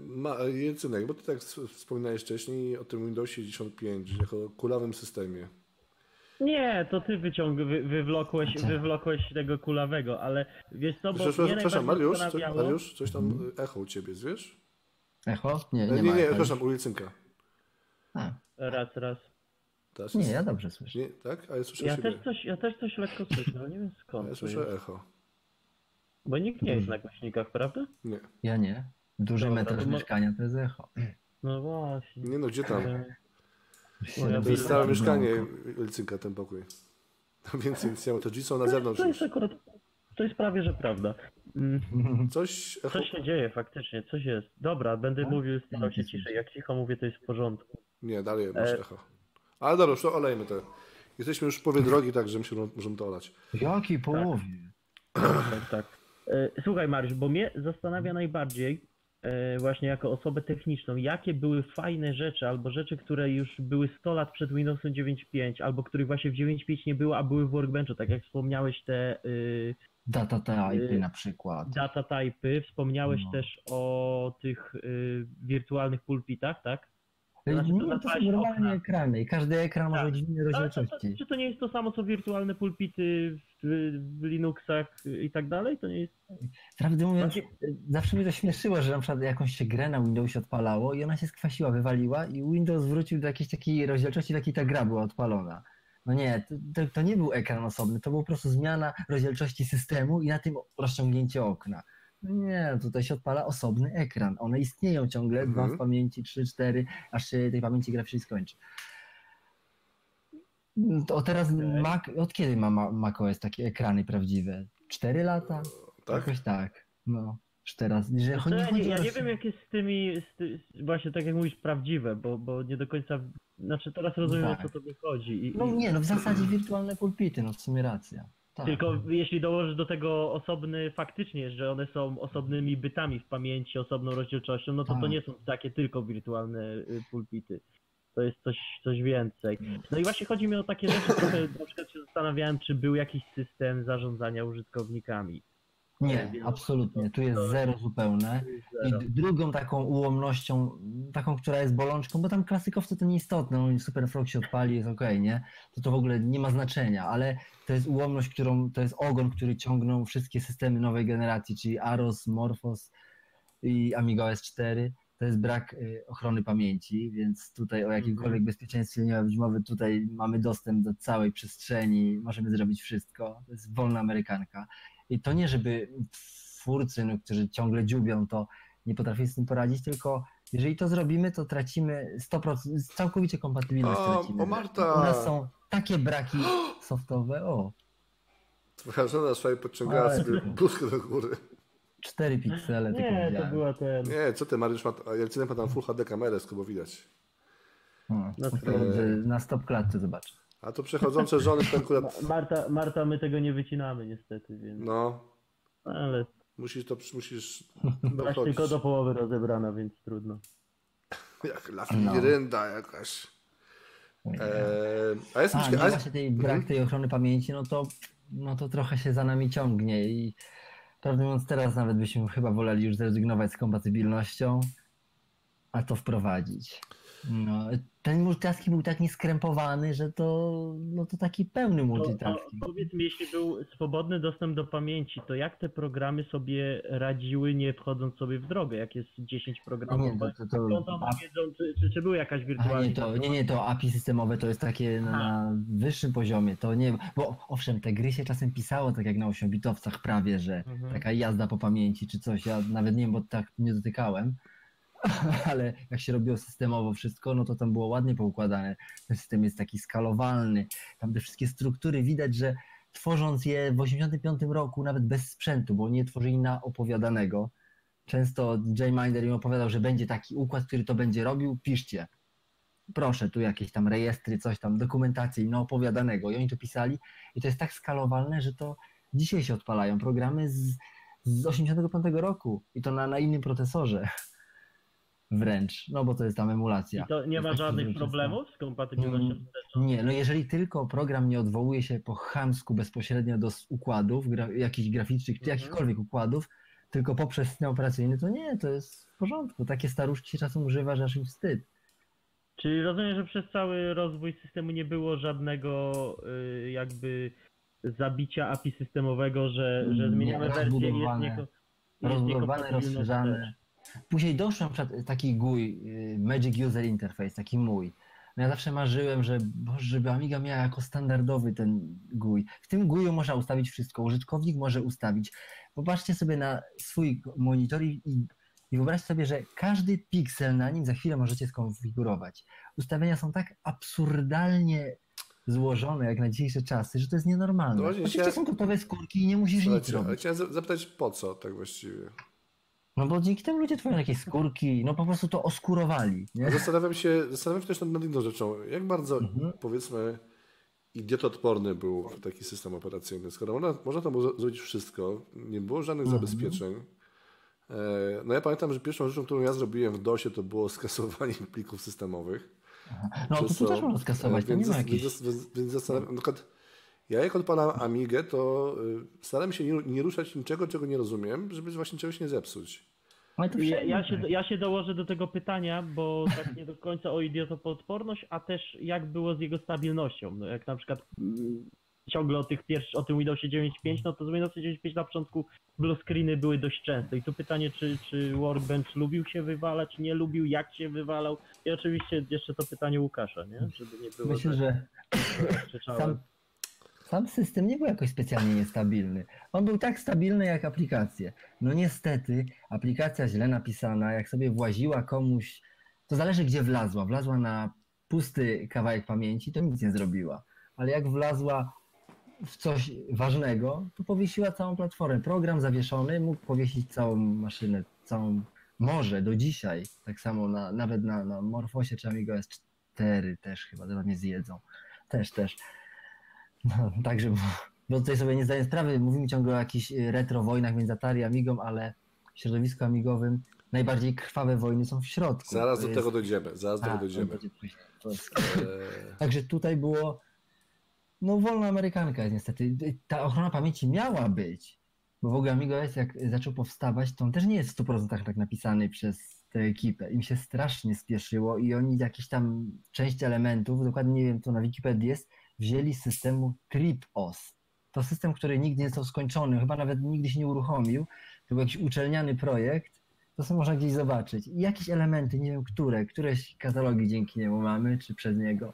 ma, Jecynek, bo ty tak wspominałeś wcześniej o tym Windowsie 95 jako kulawym systemie. Nie, to ty wyciąg, wy, wywlokłeś, Co? wywlokłeś tego kulawego, ale wiesz co, bo Przepraszam, mnie przepraszam Mariusz, coś, Mariusz, coś tam echo u ciebie wiesz? Echo? Nie, E, nie, Nie, nie, echa przepraszam, już. u Jecynka. A, Raz, raz. Teraz nie, jest- ja dobrze słyszę. nie, tak? A ja słyszę Ja siebie. też coś, ja też coś lekko słyszę, ale nie wiem skąd ja to słyszę jest. echo. Bo nikt nie jest na głośnikach, prawda? Nie. Ja nie. Duży Dobra, metraż to mo- mieszkania to jest echo. No właśnie. Nie no, gdzie tam? E, To jest metrów mieszkanie. Jecynka, ten pokój. No Więc nic nie ma, te drzwi są na To zewnątrz jest, to jest akurat, to jest prawie, że prawda. Mm, Coś echo... Coś się dzieje faktycznie, coś jest. Dobra, będę Tak? mówił, starał się ciszej. Jak cicho mówię, to jest w porządku. Nie, dalej masz E. echo. Ale dobra, już to olejmy to. Jesteśmy już w połowie drogi, także myślę, że możemy to olać. Jaki połowie? Tak, tak. E, Słuchaj Mariusz, bo mnie zastanawia najbardziej e, właśnie jako osobę techniczną, jakie były fajne rzeczy albo rzeczy, które już były 100 lat przed Windowsem 9.5 albo których właśnie w 9.5 nie było, a były w Workbenchu, tak jak wspomniałeś te y, Data type Y, na przykład. data typy, wspomniałeś No. też o tych y, wirtualnych pulpitach, tak? Znaczy, to są normalnie okna. ekrany i każdy ekran może Tak. być w innej rozdzielczości. czy to nie jest to samo co wirtualne pulpity w, w Linuxach i tak dalej? To nie jest. Prawdę mówiąc, Właśnie- y, zawsze mnie to śmieszyło, że na przykład jakąś się grę na Windowsie odpalało i ona się skwasiła, wywaliła i Windows wrócił do jakiejś takiej rozdzielczości, w jakiej ta gra była odpalona. No nie, to, to, to nie był ekran osobny, to była po prostu zmiana rozdzielczości systemu i na tym rozciągnięcie okna. No nie, tutaj się odpala osobny ekran. One istnieją ciągle, Mhm. dwa w pamięci, trzy, cztery, aż się tej pamięci graficznej skończy. To teraz Okej. Mac, od kiedy ma Ma- macOS takie ekrany prawdziwe? Cztery lata? Tak? Jakoś tak. No, już teraz. Że chodzi, ja, nie, chodzi ja nie wiem jak jest z tymi, z ty, właśnie tak jak mówisz, prawdziwe, bo, bo nie do końca. Znaczy teraz rozumiem tak. o co tobie chodzi. I, No i, nie, no w zasadzie wirtualne pulpity, no w sumie racja. Tak. Tylko jeśli dołożysz do tego osobny faktycznie, że one są osobnymi bytami w pamięci, osobną rozdzielczością, no to to Tak. nie są takie tylko wirtualne y, pulpity. To jest coś, coś więcej. No i właśnie chodzi mi o takie rzeczy, trochę na przykład się zastanawiałem, czy był jakiś system zarządzania użytkownikami. Nie, absolutnie. Tu jest zero zupełne. I drugą taką ułomnością, taką, która jest bolączką, bo tam klasykowcy to nieistotne, no Super Frog się odpali, jest okej, nie? To to w ogóle nie ma znaczenia, ale to jest ułomność, którą, to jest ogon, który ciągną wszystkie systemy nowej generacji, czyli Aros, Morphos i Amiga OS 4. To jest brak y, ochrony pamięci, więc tutaj o jakimkolwiek bezpieczeństwie nie ma być mowy. Tutaj mamy dostęp do całej przestrzeni, możemy zrobić wszystko. To jest wolna amerykanka. I to nie, żeby twórcy, no, którzy ciągle dziubią to, nie potrafili z tym poradzić, tylko jeżeli to zrobimy, to tracimy 100%, całkowicie kompatybilność O, tracimy. Marta! U nas są takie braki softowe, o, Twoja żona słuchaj, podciągała Ale- sobie bluzkę do góry. 4 piksele tylko Nie, to widziałem. była ten. Nie, co ty, Mariusz, ma, a Jelcynek ma tam Full HD kamerę, skoro widać. O, Na to stop. Na stop klatce zobacz. A to przechodzące żony to akurat, Marta, Marta, my tego nie wycinamy niestety, więc. no, Ale musisz to, musisz dochodzić. tylko do połowy rozebrana, więc trudno. Jak No. lafirynda jakaś. Eee, a jest A, ciekawe, właśnie tej brak tej ochrony pamięci, no to, no to trochę się za nami ciągnie i prawdę mówiąc teraz nawet byśmy chyba woleli już zrezygnować z kompatybilnością, a to wprowadzić. No, ten multitasking był tak nieskrępowany, że to, no to taki pełny To, to, multitasking. powiedz mi, jeśli był swobodny dostęp do pamięci, to jak te programy sobie radziły, nie wchodząc sobie w drogę? Jak jest 10 programów? Nie, to, to, to, wiedzą, czy, czy, czy były jakaś wirtualna? nie, to, nie, nie, to API systemowe to jest takie na, na wyższym poziomie, to nie, bo owszem, te gry się czasem pisało tak jak na 8-bitowcach prawie, że Mhm. taka jazda po pamięci czy coś, ja nawet nie wiem, bo tak nie dotykałem, ale jak się robiło systemowo wszystko, no to tam było ładnie poukładane. Ten system jest taki skalowalny, tam te wszystkie struktury widać, że tworząc je w 85 roku, nawet bez sprzętu, bo nie tworzyli na opowiadanego, często Jay Minder im opowiadał, że będzie taki układ, który to będzie robił, piszcie. Proszę, tu jakieś tam rejestry, coś tam, dokumentacji, no opowiadanego. I oni to pisali i to jest tak skalowalne, że to dzisiaj się odpalają programy z, z 85 roku i to na, na innym procesorze wręcz, no bo to jest tam emulacja. I to nie ma żadnych problemów z kompatybilnością Mm, wsteczną? Nie, no jeżeli tylko program nie odwołuje się po chamsku bezpośrednio do układów, gra, jakichś graficznych, czy Mhm. jakichkolwiek układów, tylko poprzez system operacyjny, to nie, to jest w porządku. Takie staruszki się czasem używa, że aż im wstyd. Czyli rozumiem, że przez cały rozwój systemu nie było żadnego y, jakby zabicia API systemowego, że, że Nie, zmieniamy wersję i jest nieko, jest rozbudowane, rozszerzane. Później doszło na przykład taki GUI, y, Magic User Interface, taki mój. No ja zawsze marzyłem, że Boże, żeby Amiga miała jako standardowy ten GUI. W tym GUI można ustawić wszystko. Użytkownik może ustawić. Popatrzcie sobie na swój monitor i, i wyobraźcie sobie, że każdy piksel na nim za chwilę możecie skonfigurować. Ustawienia są tak absurdalnie złożone jak na dzisiejsze czasy, że to jest nienormalne. No Oczywiście się- są gotowe skórki i nie musisz nic Słuchajcie, ale robić. chciałem za- zapytać po co tak właściwie? No bo dzięki temu ludzie tworzą jakieś skórki, no po prostu to oskurowali, nie? Zastanawiam się, zastanawiam się też nad, inną rzeczą. Jak bardzo, Mhm. powiedzmy, idiotodporny był taki system operacyjny? Skoro można, można tam było zrobić wszystko, nie było żadnych Mhm. zabezpieczeń. E, No ja pamiętam, że pierwszą rzeczą, którą ja zrobiłem w DOSie, to było skasowanie plików systemowych. No to też można skasować, to nie więc, ma jakichś... więc, więc, więc zastanawiam, na przykład ja jak odpalam Amigę, to y, staram się nie, nie ruszać niczego, czego nie rozumiem, żeby właśnie czegoś nie zepsuć. Ale to Ja, ja, się, ja się dołożę do tego pytania, bo tak nie do końca o idiotopodporność, a też jak było z jego stabilnością. No jak na przykład mm, ciągle o, tych pierwszy, o tym Windowsie 9.5, no to z Windowsa 9.5 na początku blue screeny były dość częste. I tu pytanie, czy, czy Workbench lubił się wywalać, nie lubił, jak się wywalał. I oczywiście jeszcze to pytanie Łukasza, nie? Żeby nie było Myślę, że tak krzyczałem. sam, sam system nie był jakoś specjalnie niestabilny. On był tak stabilny jak aplikacje. No niestety, aplikacja źle napisana, jak sobie właziła komuś, to zależy gdzie wlazła. Wlazła na pusty kawałek pamięci, to nic nie zrobiła. Ale jak wlazła w coś ważnego, to powiesiła całą platformę. Program zawieszony mógł powiesić całą maszynę, całą, może do dzisiaj, tak samo na, nawet na, na Morfosie czy Amiga S4 też chyba, zaraz mnie zjedzą. Też, też. No, także, bo tutaj sobie nie zdaję sprawy, mówimy ciągle o jakichś y, retro wojnach między Atari a Amigą, ale w środowisku amigowym najbardziej krwawe wojny są w środku. Zaraz do jest- tego dojdziemy, zaraz do A, tego dojdziemy. jest... E, Także tutaj było, no wolna amerykanka jest niestety. Ta ochrona pamięci miała być, Bo w ogóle AmigaOS jak zaczął powstawać, to on też nie jest w 100% tak napisany przez tę ekipę. Im się strasznie spieszyło i oni jakieś tam część elementów, dokładnie nie wiem co na Wikipedii jest, wzięli z systemu TripOS. To system, który nigdy nie został skończony, chyba nawet nigdy się nie uruchomił. To był jakiś uczelniany projekt, to sobie można gdzieś zobaczyć. I jakieś elementy, nie wiem które, któreś katalogi dzięki niemu mamy, czy przez niego.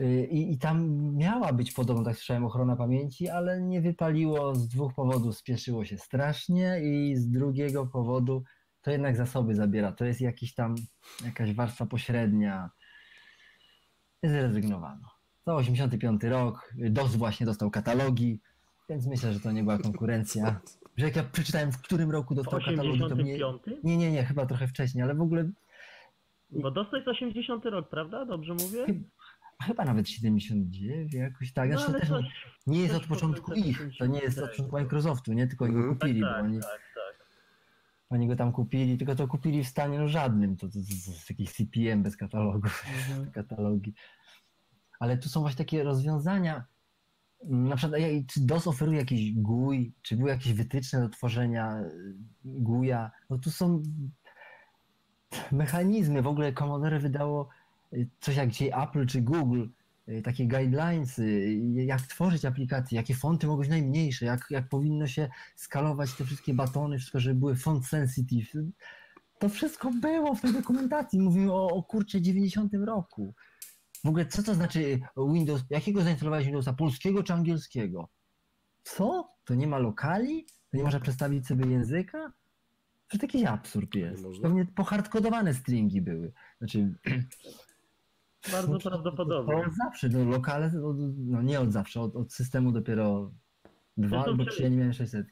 Y, I, I tam miała być podobno, tak słyszałem, ochrona pamięci, ale nie wypaliło z dwóch powodów. Spieszyło się strasznie i z drugiego powodu to jednak zasoby zabiera. To jest jakiś tam, jakaś warstwa pośrednia. Zrezygnowano. To 85 rok, DOS właśnie dostał katalogi, więc myślę, że to nie była konkurencja. Że jak ja przeczytałem, w którym roku dostał katalogi, to mnie... 85? Nie, nie, nie, chyba trochę wcześniej, ale w ogóle Bo dostał jest 80 rok, prawda? Dobrze mówię? chyba nawet 79, jakoś tak. No, Znaczy, ale też coś- nie, jest od początku ich, to nie jest od 80, początku Microsoftu, nie? Tylko oni Mhm. kupili, tak, bo oni, tak, tak. Oni go tam kupili, tylko to kupili w stanie no żadnym, to, to, to, to jest jakiś CPM bez katalogu, Mhm. katalogi. Ale tu są właśnie takie rozwiązania, na przykład czy DOS oferuje jakiś GUI, czy były jakieś wytyczne do tworzenia y, GUIa, no tu są mechanizmy, w ogóle Commodore wydało y, coś jak dzisiaj Apple czy Google, takie guidelines, y, jak tworzyć aplikacje, jakie fonty mogą być najmniejsze, jak, jak powinno się skalować te wszystkie batony, wszystko, żeby były font sensitive. To wszystko było w tej dokumentacji. Mówimy o, o kurczę 90 roku. W ogóle co to znaczy Windows, jakiego zainstalowałeś Windowsa, polskiego czy angielskiego? Co? To nie ma lokali? To nie można przestawić sobie języka? To jakiś absurd jest. Pewnie pohardkodowane stringi były. Znaczy, Bardzo no, prawdopodobne. To od zawsze, no lokale, od, no nie od zawsze, od, od systemu dopiero dwa Zresztą albo trzy, ja nie miałem 600.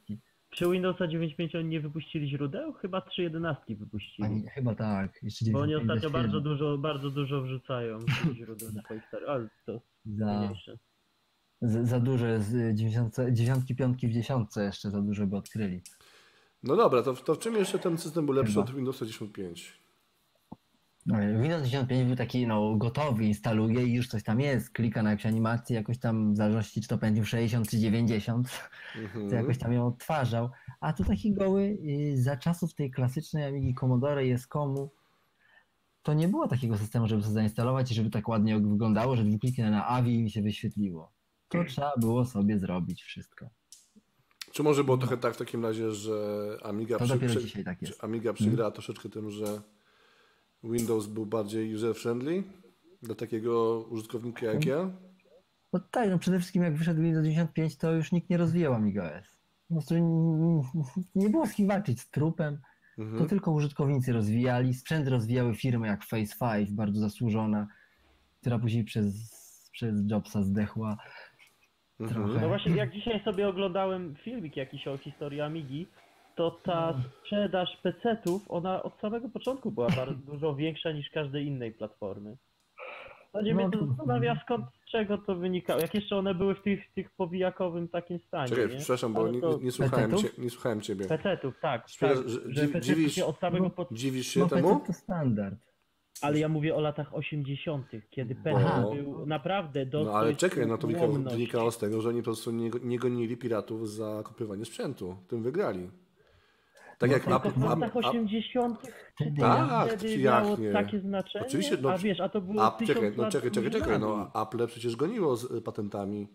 Przy Windowsa 9.5 oni nie wypuścili źródeł? Chyba 3.11 wypuścili. Ani, chyba tak, jeszcze Bo oni 95 ostatnio bardzo dużo, bardzo dużo wrzucają tych źródeł na swoich stary, ale to za, mniejsze. za, za dużo jest, 90, dziewiątki, piątki w dziesiątce jeszcze za dużo by odkryli. No dobra, to, to w czym jeszcze ten system był lepszy Chyba. od Windowsa 95? No, Windows 95 był taki no, gotowy, instaluje i już coś tam jest, klika na jakąś animację, jakoś tam w zależności czy to Pentium 60 czy 90, Mhm. to jakoś tam ją odtwarzał. A tu taki goły y, za czasów tej klasycznej Amigi Commodore i Escomu to nie było takiego systemu, żeby sobie zainstalować i żeby tak ładnie wyglądało, że dwukliknę na AVI i mi się wyświetliło. To trzeba było sobie zrobić wszystko. Czy może było trochę tak w takim razie, że Amiga, To przy, tak jest. Mhm. Amiga przegrała troszeczkę tym, że Windows był bardziej user-friendly dla takiego użytkownika jak ja? No tak, no przede wszystkim jak wyszedł Windows 95, to już nikt nie rozwijał Amiga OS. Po prostu nie było z kim walczyć z trupem. To Mhm. tylko użytkownicy rozwijali. Sprzęt rozwijały firmy jak Face 5, bardzo zasłużona, która później przez, przez Jobsa zdechła. Mhm. trochę. No właśnie, jak dzisiaj sobie oglądałem filmik jakiś o historii Amigi, to ta sprzedaż PC-ów, ona od samego początku była bardzo dużo większa niż każdej innej platformy. No mnie No to to- zastanawia skąd, z czego to wynikało. Jak jeszcze one były w tych, tych powijakowym takim stanie, Czekaj, nie? przepraszam, bo nie, to- nie, nie, słuchałem cię, PC-ów? nie słuchałem ciebie. PC-ów, tak, tak, że- dziwisz- się od samego no, początku Dziwisz się No temu? PC to standard. Ale ja mówię o latach 80., kiedy PC Aha. był naprawdę do No ale czekaj, no to wynikało, wynikało z tego, że oni po prostu nie, nie gonili piratów za kopiowanie sprzętu. Tym wygrali. Tak No jak Tylko w latach Apple, 80. Wtedy Tak, wtedy jak miało nie? takie znaczenie, Oczywiście, no, a wiesz, a to było tysiąc czekaj, no czekaj, czekaj, czekaj, no Apple przecież goniło z y, patentami.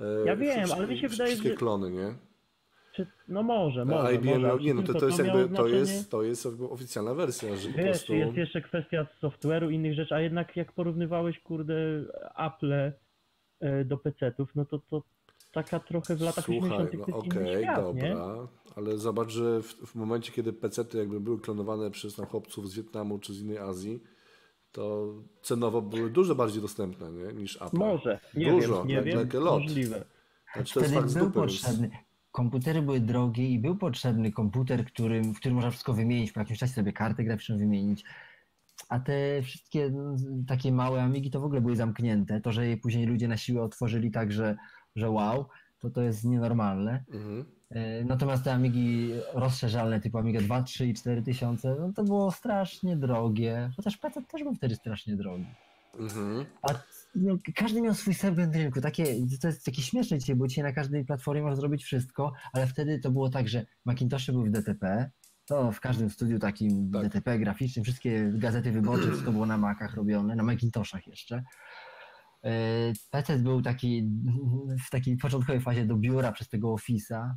e, Ja wiem, ale mi się wydaje, Wszystkie że- klony, nie? Czy, no może, może, IBM może. nie, no to, to jest miało jakby, to jest, to jest oficjalna wersja, że po Wiesz, prostu... jest jeszcze kwestia software'u, innych rzeczy, a jednak jak porównywałeś, kurde, Apple e, do PC-ów, no to to taka trochę w latach Słuchaj, 80. no okej, inny świat, nie? dobra, ale zobacz, że w, w momencie, kiedy PC-ty jakby były klonowane przez tam chłopców z Wietnamu czy z innej Azji, to cenowo były dużo bardziej dostępne nie, niż Apple. Może, nie Dużo, wiem, nie like- wiem, a lot. możliwe. Znaczy, to jest Wtedy fakt był potrzebny. Komputery były drogie i był potrzebny komputer, którym, w którym można wszystko wymienić, po jakimś czasie sobie kartę graficzną wymienić. A te wszystkie no, takie małe Amigi to w ogóle były zamknięte. To, że je później ludzie na siłę otworzyli tak, że, że wow, to to jest nienormalne. Mhm. E, Natomiast te Amigi rozszerzalne typu Amiga 2, 3 i 4 tysiące, no to było strasznie drogie. Chociaż PC też był wtedy strasznie drogi. Mhm. A no, każdy miał swój segment rynku. Takie, to jest takie śmieszne dzisiaj, bo dzisiaj na każdej platformie można zrobić wszystko, ale wtedy to było tak, że Macintoshy były w DTP, to w każdym studiu takim Tak. DTP graficznym, wszystkie gazety wyborcze, wszystko było na Macach robione, na Macintoshach jeszcze. Yy, PC był taki w takiej początkowej fazie do biura przez tego Office'a.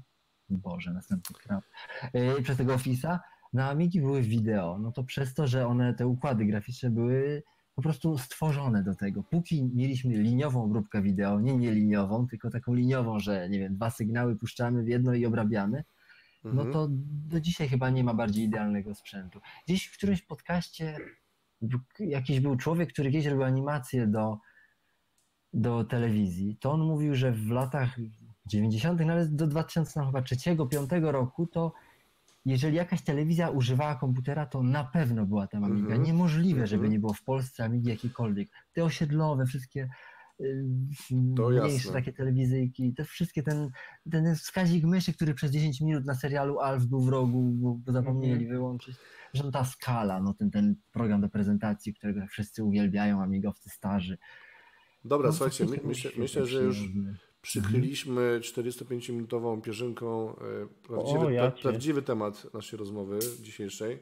Boże, następny krab. Yy, Przez tego Office'a. Na Amigi były wideo. No to przez to, że one, te układy graficzne były po prostu stworzone do tego. Póki mieliśmy liniową obróbkę wideo, nie nieliniową, tylko taką liniową, że nie wiem, dwa sygnały puszczamy w jedno i obrabiamy, no Mhm. to do dzisiaj chyba nie ma bardziej idealnego sprzętu. Gdzieś w którymś podcaście jakiś był człowiek, który kiedyś robił animację do, do telewizji, to on mówił, że w latach 90., nawet do 2003-2005 roku, to jeżeli jakaś telewizja używała komputera, to na pewno była tam Amiga. Mhm. Niemożliwe, żeby Mhm. nie było w Polsce Amigi jakiejkolwiek. Te osiedlowe, wszystkie y, To mniejsze jasne. takie telewizyjki, te wszystkie, ten, ten wskazik myszy, który przez 10 minut na serialu Alf był w rogu, bo, zapomnieli wyłączyć. Że ta skala, no ten, ten program do prezentacji, którego wszyscy uwielbiają, amigowcy starzy. Dobra, No, słuchajcie, my, myślę, myślę, że świetny, już przykryliśmy 45-minutową pierzynką e, prawdziwy, O, ja pra, prawdziwy temat naszej rozmowy dzisiejszej.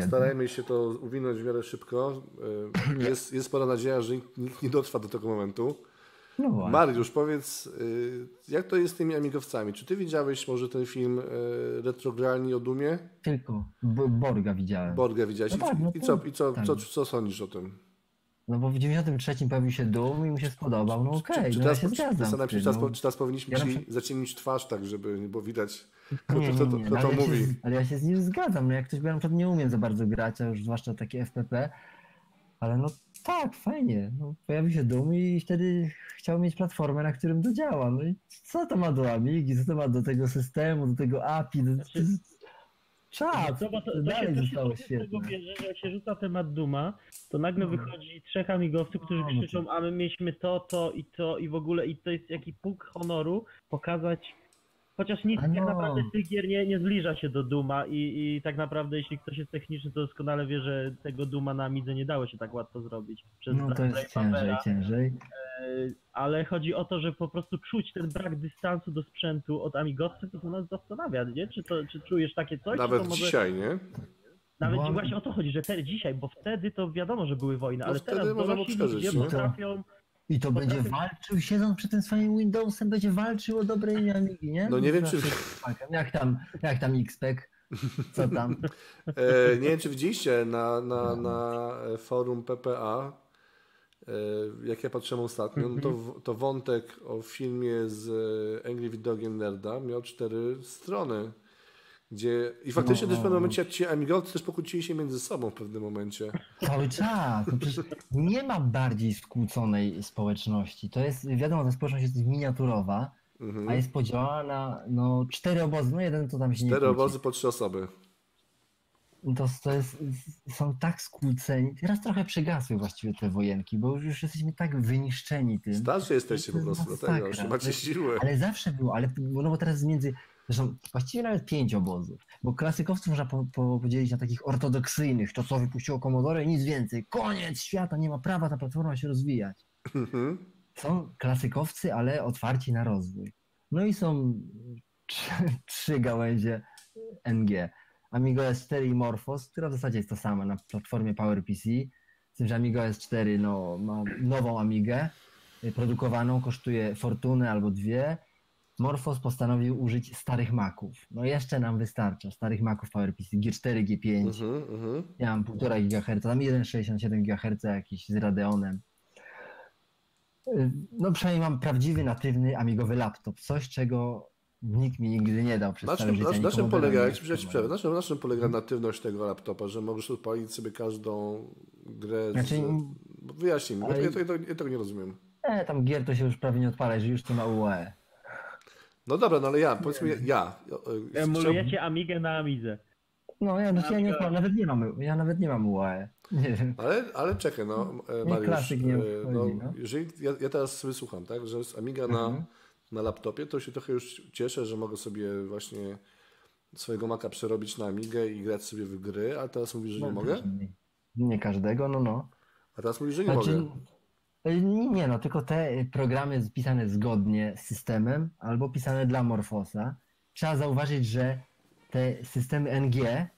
Postarajmy się to uwinąć w miarę szybko. E, Jest, jest spora nadzieja, że nikt- nie dotrwa do tego momentu. No. Mariusz, powiedz, y, jak to jest z tymi amigowcami? Czy ty widziałeś może ten film Retrogralni o Dumie? Tylko Borga widziałem. Borgę widziałeś? No tak, no I co, i co, tak. co, co sądzisz o tym? No bo w 93 pojawił się Doom i mu się spodobał. No okej, czy, czy, no ja się zgadzam. zastanawiam się, czy, teraz, no. czy teraz powinniśmy Ja ci przykład- zaciemnić twarz, tak żeby nie było widać, kto, Nie, kto, nie, kto, nie, kto to ale, ja mówi. się, ale ja się z nim zgadzam. No jak ktoś, ja na przykład nie umiem za bardzo grać, a już zwłaszcza takie FPP, ale no tak, fajnie. No, pojawił się Doom i wtedy chciał mieć platformę, na którym to działa. No i co to ma do Amigi, co to ma do tego systemu, do tego API, do... Znaczy- Czad, bo to, to to dalej się, to się zostało świetne. bierze, że jak się rzuca temat Duma, to nagle No. wychodzi trzech amigowców, którzy No, no krzyczą, a my mieliśmy to, to i to i w ogóle i to jest jaki punkt honoru pokazać, chociaż nic tak no. naprawdę z tych gier nie, nie zbliża się do Duma i, i tak naprawdę jeśli ktoś jest techniczny, to doskonale wie, że tego Duma na Amidze nie dało się tak łatwo zrobić. Przez No to jest ciężej, ciężej. E, ale chodzi o to, że po prostu czuć ten brak dystansu do sprzętu od amigowców i to nas zastanawia, nie? Czy, to, czy czujesz takie coś? Nawet to może... dzisiaj, nie? Nawet Bo- właśnie o to chodzi, że te, dzisiaj, bo wtedy to wiadomo, że były wojny, No ale teraz dorośli ludzie no. potrafią... I to będzie Potrafię- walczył, siedząc przy tym swoim Windowsem, będzie walczył o dobre imię Amigi, nie? No nie wiem, czy-. Jak tam, jak tam XPEC, co tam? E, nie wiem, czy widzieliście na, na, na forum PPA, e, jak ja patrzyłem ostatnio, no to, w- to wątek o filmie z e, Angry Video Game Nerda miał cztery strony. Gdzie, I faktycznie No. też w pewnym momencie ci amigowcy też pokłócili się między sobą w pewnym momencie. Cały czas. No przecież nie ma bardziej skłóconej społeczności. To jest, wiadomo, ta społeczność jest miniaturowa, Mhm. a jest podziałana na no, cztery obozy. No jeden to tam się nie Cztery obozy po trzy osoby. To, to jest, są tak skłóceni. Teraz trochę przygasły właściwie te wojenki, bo już jesteśmy tak wyniszczeni tym. Starszy jesteście po prostu, dlatego już macie siłę. Ale zawsze było, ale no bo teraz między, zresztą właściwie nawet pięć obozów, bo klasykowców można po, po, podzielić na takich ortodoksyjnych, to co wypuściło Commodore i nic więcej, koniec świata, nie ma prawa ta platforma się rozwijać. Mhm. Są klasykowcy, ale otwarci na rozwój. No i są trzy, trzy gałęzie NG. Amigo S4 i Morphos, która w zasadzie jest to sama na platformie PowerPC, z tym, że Amigo S4 no, ma nową Amigę, produkowaną, kosztuje fortunę albo dwie. Morphos postanowił użyć starych Maców. No jeszcze nam wystarcza, starych Maców PowerPC, G4, G5, Mhm, mhm. ja mam 1,5 GHz, tam 1,67 GHz jakiś z Radeonem. No przynajmniej mam prawdziwy, natywny, amigowy laptop. Coś, czego nikt mi nigdy nie dał przez Na całe czym, życie. na, czym polega, nie jak ci przerwę, próbowałem. na czym, na czym polega natywność tego laptopa, że możesz odpalić sobie każdą grę z... Znaczy, Wyjaśnij mi, ale- ja, to, ja, ja tego nie rozumiem. E, tam gier to się już prawie nie odpala, że już to ma UE. No dobra, no ale ja, powiedzmy ja, ja e, Emulujecie Amigę na Amidze. No ja, znaczy, ja nie nawet nie mam, ja nawet nie mam. Nie wiem. Ale, ale czekaj, no, e, Nie, Mariusz, klasyk nie e, no, no. jeżeli ja, ja teraz sobie słucham, tak, że z Amiga na, Mhm. na laptopie, to się trochę już cieszę, że mogę sobie właśnie swojego Maca przerobić na Amigę i grać sobie w gry, a teraz mówisz, że nie No, mogę? Nie, nie każdego, no no. A teraz mówisz, że nie Znaczy, mogę. Y, Nie no, tylko te programy pisane zgodnie z systemem albo pisane dla Morfosa. Trzeba zauważyć, że te systemy NG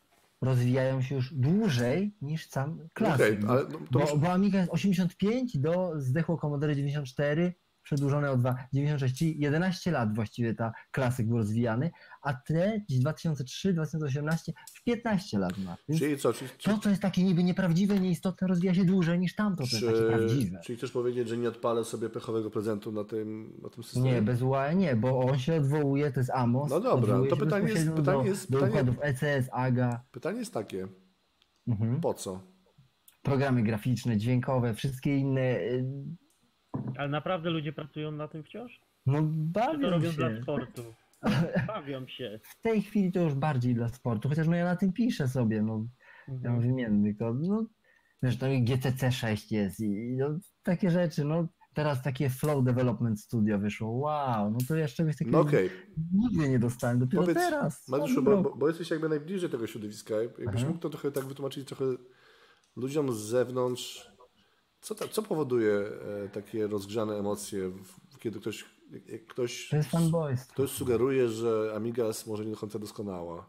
rozwijają się już dłużej niż sam klasyk. Okej, ale no, to bo, już, bo Amiga jest 85 do zdechło Commodore 94, przedłużone o 2, 96, czyli 11 lat właściwie ta klasyk był rozwijany, a te gdzieś 2003, 2018 już 15 lat ma. Więc czyli co, czyli, to, co jest takie niby nieprawdziwe, nieistotne, rozwija się dłużej niż tamto, to jest takie prawdziwe. czyli chcesz powiedzieć, że nie odpalę sobie pechowego prezentu na tym, na tym systemie? Nie, bez UAE nie, bo on się odwołuje, to jest AMOS. No dobra, to pytanie jest- pytanie do, jest- do pytanie- układów ECS, AGA, Pytanie jest takie, mhm. po co? programy graficzne, dźwiękowe, wszystkie inne. y, Ale naprawdę ludzie pracują na tym wciąż? No Czy to bawią robią dla się. sportu? Bawią się. W tej chwili to już bardziej dla sportu, chociaż no ja na tym piszę sobie, no ja Mhm. mam wymienny kod, no zresztą i GTC 6 jest i, i no, takie rzeczy, no teraz takie Flow Development Studio wyszło, wow, no to ja czegoś takiego No okej, nigdy nie dostałem, dopiero Powiedz, teraz. Mariuszu, bo, bo, bo jesteś jakby najbliżej tego środowiska, jakbyś Aha. mógł to trochę tak wytłumaczyć trochę ludziom z zewnątrz, co, ta, co powoduje e, takie rozgrzane emocje, w, kiedy ktoś, jak- ktoś, ktoś sugeruje, że Amiga jest może nie do końca doskonała.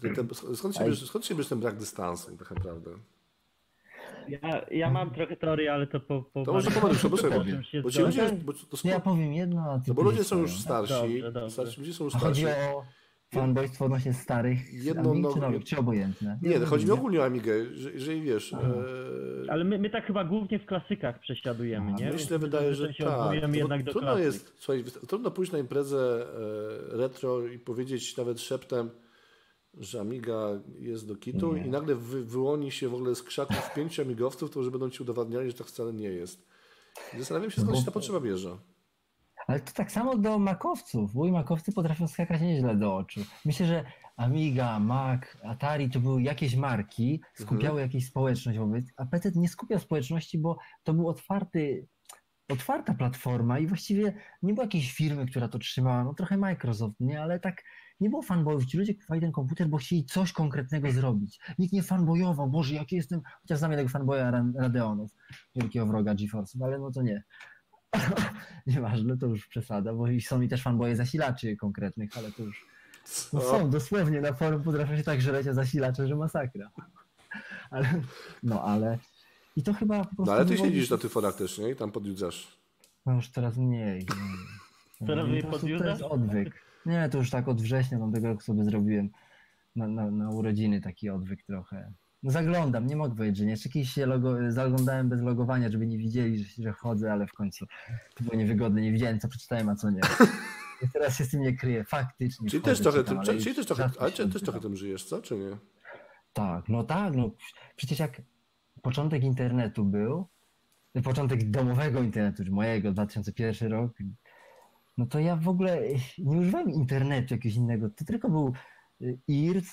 Ten, ten, skąd, się bierze, skąd się bierze ten brak dystansu tak naprawdę? Ja, ja mam trochę teorii, ale to po... po To może po- pomogę, bo, po bo, ci ludzie, bo, to, No ja powiem jedno, a ty no bo ludzie są już starsi, Dobrze, dobrze. starsi ludzie są już A chodzi starsi. o fanboystwo odnośnie starych Jedną Amig, czy nogą- nowych, czy obojętne? Nie, no chodzi mi ogólnie o Amigę, że, jeżeli wiesz, Aha. e, Ale my, my tak chyba głównie w klasykach prześladujemy, nie? Myślę, Więc wydaje, że tak. No, jednak do trudno jest, słuchaj, trudno pójść na imprezę e, retro i powiedzieć nawet szeptem, że Amiga jest do kitu Nie. i nagle wy, wyłoni się w ogóle z krzaków pięciu amigowców, którzy będą ci udowadniali, że tak wcale nie jest. I zastanawiam się, skąd się ta potrzeba bierze. Ale to tak samo do makowców, bo i makowcy potrafią skakać nieźle do oczu. Myślę, że Amiga, Mac, Atari to były jakieś marki, skupiały jakąś społeczność wobec, a PC nie skupiał społeczności, bo to był otwarty, otwarta platforma i właściwie nie było jakiejś firmy, która to trzymała, no trochę Microsoft, nie, ale tak nie było fanboyów. Ci ludzie kupowali ten komputer, bo chcieli coś konkretnego zrobić. Nikt nie fanboyował, Boże, jaki jestem, chociaż znam jednego fanboya Ra- Radeonów, wielkiego wroga GeForce'ów, ale no to nie. Nieważne, to już przesada, bo są mi też fanboje zasilaczy konkretnych, ale to już no są, dosłownie na forum potrafią się tak żreć o zasilacze, że masakra. Ale, no ale i to chyba po prostu... No ale ty siedzisz na tych forach też, nie? I tam podjudzasz. No już teraz mniej. nie. Teraz mniej prostu To podjudzasz? jest odwyk. Nie, to już tak od września tamtego roku sobie zrobiłem na, na, na urodziny taki odwyk trochę. No zaglądam, nie mogę powiedzieć, że nie. Jeszcze kiedyś się logo, zaglądałem bez logowania, żeby nie widzieli, że, że chodzę, ale w końcu to było niewygodne, nie widziałem co przeczytałem, a co nie. Teraz się z tym nie kryję, faktycznie. Czyli też trochę, czytam, tym, czyli też trochę, ale się też trochę tym żyjesz, co? Czy nie? Tak, no tak, no przecież jak początek internetu był, początek domowego internetu, czy mojego, 2001 rok, no to ja w ogóle nie używałem internetu jakiegoś innego, to tylko był y, IRC,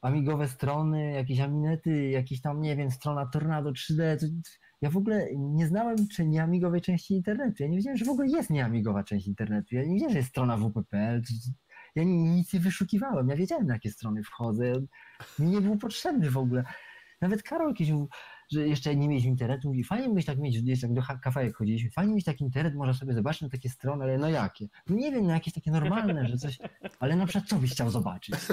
amigowe strony, jakieś aminety, jakieś tam, nie wiem, strona Tornado 3D, to, ja w ogóle nie znałem czy nieamigowej części internetu, ja nie wiedziałem, że w ogóle jest nieamigowa część internetu, ja nie wiedziałem, że jest strona wp.pl, ja ni- nic nie wyszukiwałem, ja wiedziałem na jakie strony wchodzę, mi nie był potrzebny w ogóle. Nawet Karol jakiś mówił, że jeszcze nie mieliśmy internetu, mówi, fajnie byś tak mieć, jeszcze jak do kafejek chodziliśmy, fajnie mieć taki internet, można sobie zobaczyć na takie strony, ale no jakie? No nie wiem, no jakieś takie normalne, że coś, ale na przykład co byś chciał zobaczyć?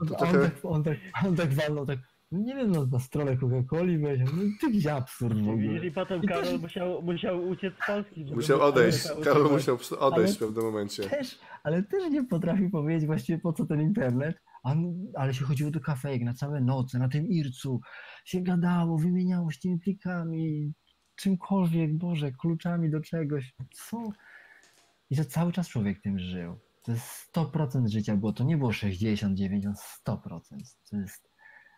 On, trochę- tak, on, tak, on tak walnął, tak, nie wiem, no na stronę Coca-Coli weź, no to jakiś absurd w ogóle. I potem I Karol też- musiał, musiał uciec z Polski. żeby Musiał odejść. Karol musiał odejść Ale- w pewnym momencie. też, ale też nie potrafi powiedzieć właściwie po co ten internet, a, ale się chodziło do kafejek na całe noce, na tym ircu, się gadało, wymieniało się tymi plikami, czymkolwiek, Boże, kluczami do czegoś, co? I to cały czas człowiek tym żył. To jest 100% życia było, to nie było 69, on 100%. To jest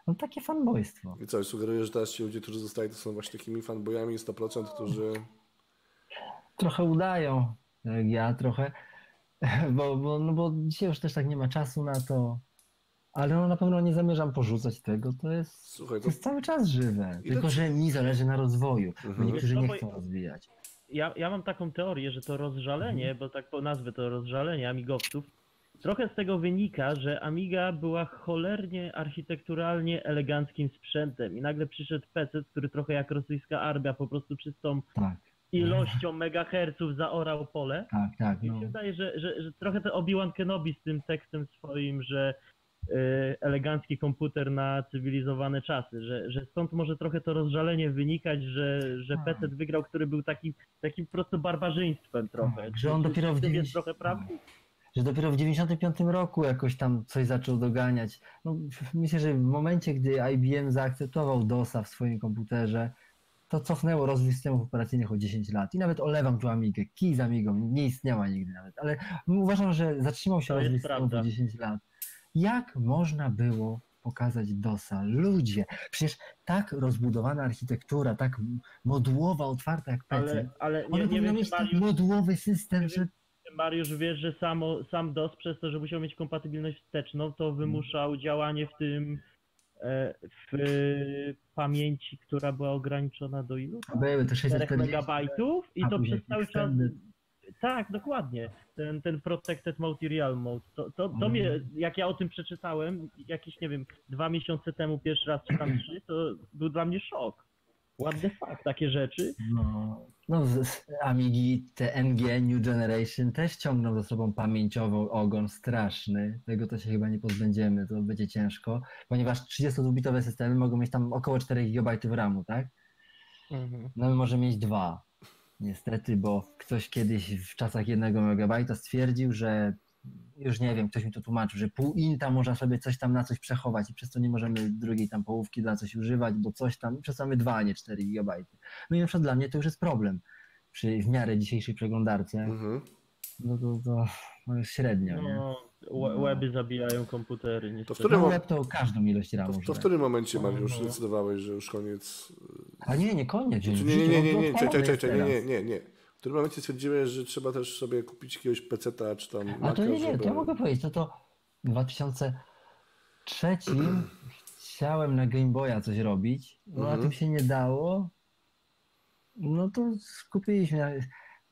no, takie fanboystwo. I co, sugerujesz, że teraz ci ludzie, którzy zostali, to są właśnie takimi fanboyami 100%, którzy... trochę udają, jak ja trochę, bo, bo, no bo dzisiaj już też tak nie ma czasu na to, ale no na pewno nie zamierzam porzucać tego, to jest, Słuchaj, to to jest cały czas żywe, Ile tylko że mi zależy na rozwoju, bo Mhm. niektórzy Wiesz co, nie bo- chcą rozwijać. Ja, ja mam taką teorię, że to rozżalenie, Mhm. bo tak po nazwę to rozżalenie amigowców, trochę z tego wynika, że Amiga była cholernie architekturalnie eleganckim sprzętem i nagle przyszedł PC, który trochę jak rosyjska armia, po prostu czystą Tak, ilością megaherców zaorał pole. tak, tak. I No. mi się wydaje, że, że, że trochę ten Obi-Wan Kenobi z tym tekstem swoim, że y, elegancki komputer na cywilizowane czasy, że, że stąd może trochę to rozżalenie wynikać, że, że Tak. PC wygrał, który był takim, takim po prostu barbarzyństwem trochę. Tak, że on dopiero w czy tym jest dziewięć- trochę prawdy? Że dopiero w 95 roku jakoś tam coś zaczął doganiać. No, myślę, że w momencie, gdy IBM zaakceptował DOSa w swoim komputerze, to cofnęło rozwój systemów operacyjnych o 10 lat. I nawet olewam tu Amigę, kij z Amigą, nie istniała nigdy nawet, ale uważam, że zatrzymał się To rozwój systemów o 10 lat. Jak można było pokazać DOSa? Ludzie, przecież tak rozbudowana architektura, tak modułowa, otwarta jak PC, Ale, ale nie, nie powinna wiem, mieć tak modułowy system, że Mariusz wiesz, że samo, sam DOS przez to, że musiał mieć kompatybilność wsteczną, to Mhm. wymuszał działanie w tym e, w pamięci, która była ograniczona do ilu? były te 4 640 megabajtów i to przez cały czas. Tak, dokładnie. Ten, ten Protected Material Mode. To, to, to Mhm. mnie, jak ja o tym przeczytałem, jakieś, nie wiem, dwa miesiące temu pierwszy raz czy tam trzy, to był dla mnie szok. What the fuck, takie rzeczy. No, no z, Amigi, te NG New Generation też ciągną za sobą pamięciową ogon straszny. Tego to się chyba nie pozbędziemy, to będzie ciężko, ponieważ 32-bitowe systemy mogą mieć tam około 4 GB RAMu, tak? No my możemy mieć dwa. Niestety, bo ktoś kiedyś w czasach 1 MB stwierdził, że już nie wiem, ktoś mi to tłumaczył, że pół inta można sobie coś tam na coś przechować i przez to nie możemy drugiej tam połówki na coś używać, bo coś tam, przez to mamy 2, a nie 4 GB. No i na przykład dla mnie to już jest problem przy w miarę dzisiejszej przeglądarce. Mhm. No to, to, no jest średnio, nie? No, we- weby zabijają komputery. Niestety. w którym No web to każdą ilość To, RAMu to w którym momencie, Mariusz, Mhm. zdecydowałeś, że już koniec? A nie, nie koniec. Czy nie, życie nie, nie, nie, nie, odpalone czekaj, jest czekaj, nie, teraz. nie, nie, nie. W którym momencie stwierdziłeś, że trzeba też sobie kupić jakiegoś peceta, czy tam A to nie, nie, żeby... to ja mogę powiedzieć, to to w 2003 chciałem na Game Boya coś robić, no a Mhm. tym się nie dało, no to kupiliśmy,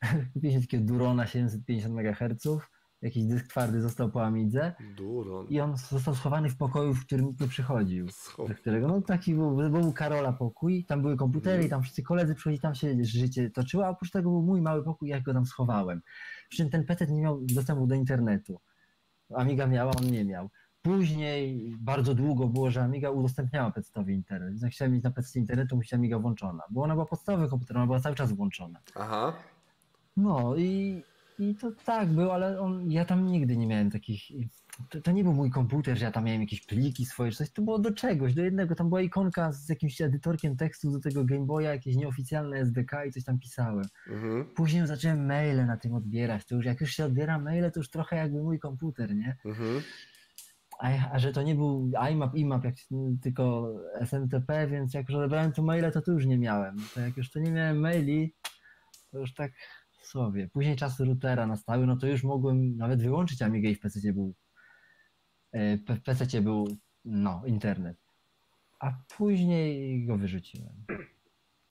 kupiliśmy takiego Durona 750 MHz, jakiś dysk twardy został po Amidze Duron. i on został schowany w pokoju, w którym nikt nie przychodził. Scho- do którego, no taki był, był Karola pokój, tam były komputery i tam wszyscy koledzy przychodzili, tam się życie toczyło, a oprócz tego był mój mały pokój, ja go tam schowałem. Przy czym ten PC nie miał dostępu do internetu. Amiga miała, on nie miał. Później bardzo długo było, że Amiga udostępniała PC-owi internet. Więc jak chciałem mieć na PC internet, to musiała Amiga włączona, bo ona była podstawowym komputerem, ona była cały czas włączona. Aha. No i, i to tak było, ale on, ja tam nigdy nie miałem takich. To, to nie był mój komputer, że ja tam miałem jakieś pliki swoje, czy coś. To było do czegoś, do jednego. Tam była ikonka z jakimś edytorkiem tekstu do tego Game Boya, jakieś nieoficjalne SDK i coś tam pisałem. Mhm. Później zacząłem maile na tym odbierać. To już jak już się odbiera maile, to już trochę jakby mój komputer, nie? Mhm. A, a że to nie był IMAP, IMAP, jak, tylko SMTP, więc jak już odebrałem tu maile, to tu już nie miałem. To jak już to nie miałem maili, to już tak sobie. Później czasy routera nastały, no to już mogłem nawet wyłączyć Amigę i w PC był e, w PC był no, internet. A później go wyrzuciłem.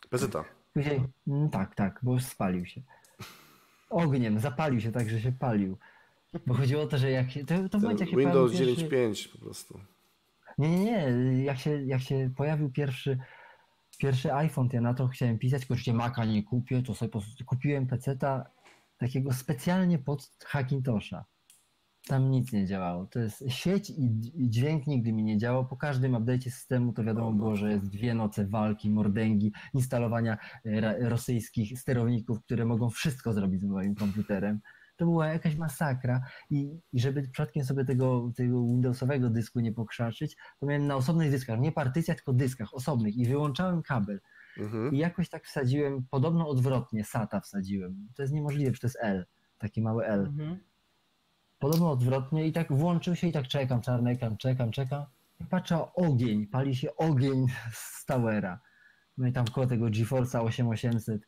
Peceta. Później, mm, tak, tak, bo spalił się. Ogniem, zapalił się tak, że się palił. Bo chodziło o to, że jak się, to, to momencie, jak się Windows pojawił pierwszy... 9.5 po prostu. Nie, nie, nie. Jak się, jak się pojawił pierwszy, pierwszy iPhone, ja na to chciałem pisać, że Maca nie kupię, to sobie po prostu kupiłem peceta takiego specjalnie pod Hackintosha. Tam nic nie działało. To jest sieć i, i dźwięk nigdy mi nie działał. Po każdym update'cie systemu to wiadomo było, że jest dwie noce walki, mordęgi, instalowania e, rosyjskich sterowników, które mogą wszystko zrobić z moim komputerem. To była jakaś masakra i, i żeby przypadkiem sobie tego, tego Windowsowego dysku nie pokrzaczyć, to miałem na osobnych dyskach, nie partycjach, tylko dyskach osobnych i wyłączałem kabel. Mhm. I jakoś tak wsadziłem, podobno odwrotnie, SATA wsadziłem. To jest niemożliwe, że to jest L, taki mały L. Mhm. Podobno odwrotnie i tak włączył się i tak czekam, czarny ekran, czekam, czekam. I patrzę, ogień, pali się ogień z Towera. No i tam koło tego GeForce'a 8800.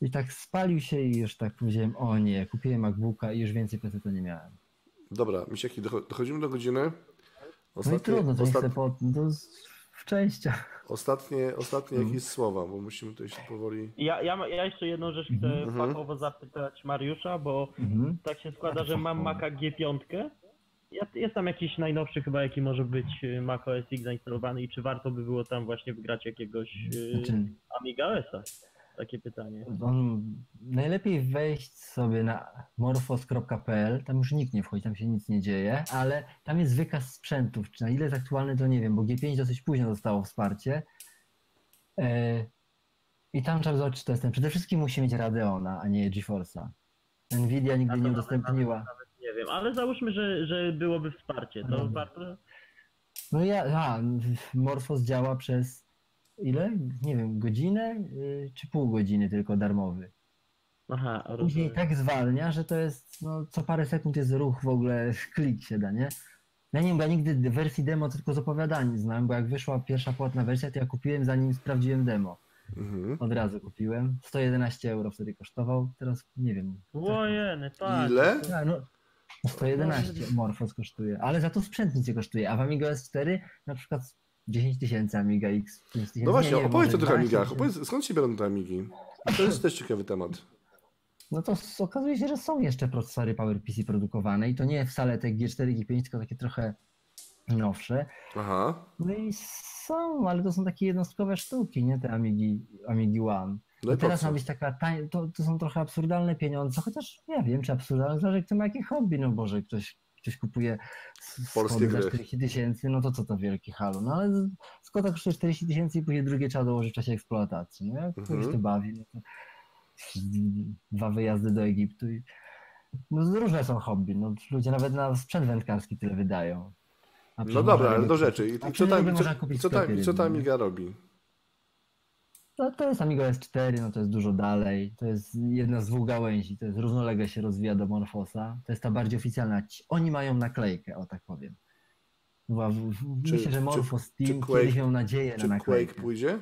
I tak spalił się i już tak powiedziałem, o nie, kupiłem MacBooka i już więcej PC to nie miałem. Dobra, Misiaki, docho- dochodzimy do godziny. No i Ostatnie, trudno, to ostat... po... To w częściach. Ostatnie, ostatnie Mhm. jakieś słowa, bo musimy tutaj się powoli... Ja, ja, ja jeszcze jedną rzecz chcę Mhm. fachowo zapytać Mariusza, bo Mhm. tak się składa, że mam Maca G5. Ja- Jest tam jakiś najnowszy chyba, jaki może być y, Mac OS X zainstalowany i czy warto by było tam właśnie wgrać jakiegoś y, Znaczy, Amiga OS-a? Takie pytanie. on, najlepiej wejść sobie na morphos.pl, tam już nikt nie wchodzi, tam się nic nie dzieje, ale tam jest wykaz sprzętów, czy na ile jest aktualny to nie wiem, bo G5 dosyć późno dostało wsparcie e, i tam trzeba zobaczyć, czy to jest ten. Przede wszystkim musi mieć Radeona, a nie GeForce'a. Nvidia nigdy nie nawet- udostępniła. Nawet nie wiem, ale załóżmy, że, że byłoby wsparcie, to warto. No ja, a, Morphos działa przez ile? Nie wiem, godzinę y, czy pół godziny tylko darmowy. Aha, Później tak zwalnia, że to jest, no co parę sekund jest ruch w ogóle, klik się da, nie? Ja nie wiem, bo ja nigdy wersji demo tylko z opowiadań znałem, bo jak wyszła pierwsza płatna wersja, to ja kupiłem zanim sprawdziłem demo. Mhm. Od razu kupiłem. 111 euro wtedy kosztował, teraz nie wiem. Łojeny, tak. Ile? Ja, no, 111 Morphos kosztuje, ale za to sprzęt nic nie kosztuje, a w Amiga S4 na przykład 10 tysięcy Amiga X, 5 tysięcy. No właśnie, nie, nie, opowiedz o tych 12 Amigach. Opowiedz, skąd się biorą te Amigi? To jest też ciekawy temat. No to okazuje się, że są jeszcze procesory PowerPC produkowane i to nie wcale te G4, G5, tylko takie trochę nowsze. Aha. No i są, ale to są takie jednostkowe sztuki, nie te Amigi, Amigi One. No teraz ma być taka tań, to, to są trochę absurdalne pieniądze, chociaż ja wiem, czy absurdalne, zależy kto ma jakie hobby, no Boże, ktoś, ktoś kupuje Polskie za gry. 40 tysięcy, no to co to wielkie halo, no ale Skoda kosztuje 40 tysięcy i później drugie trzeba dołożyć w czasie eksploatacji, no jak Mhm. ktoś to bawi, no to dwa wyjazdy do Egiptu i no różne są hobby, no ludzie nawet na sprzęt wędkarski tyle wydają. No dobra, ale do rzeczy. I, co tam, co, co, tam, co ta? Amiga robi? No to jest Amiga S4, no to jest dużo dalej. To jest jedna z dwóch gałęzi. To jest równolegle się rozwija do Morfosa. To jest ta bardziej oficjalna. Oni mają naklejkę, o tak powiem. Czy- Myślę, że czy- Morphos czy Team Quake- kiedyś miał nadzieję na naklejkę. Quake pójdzie?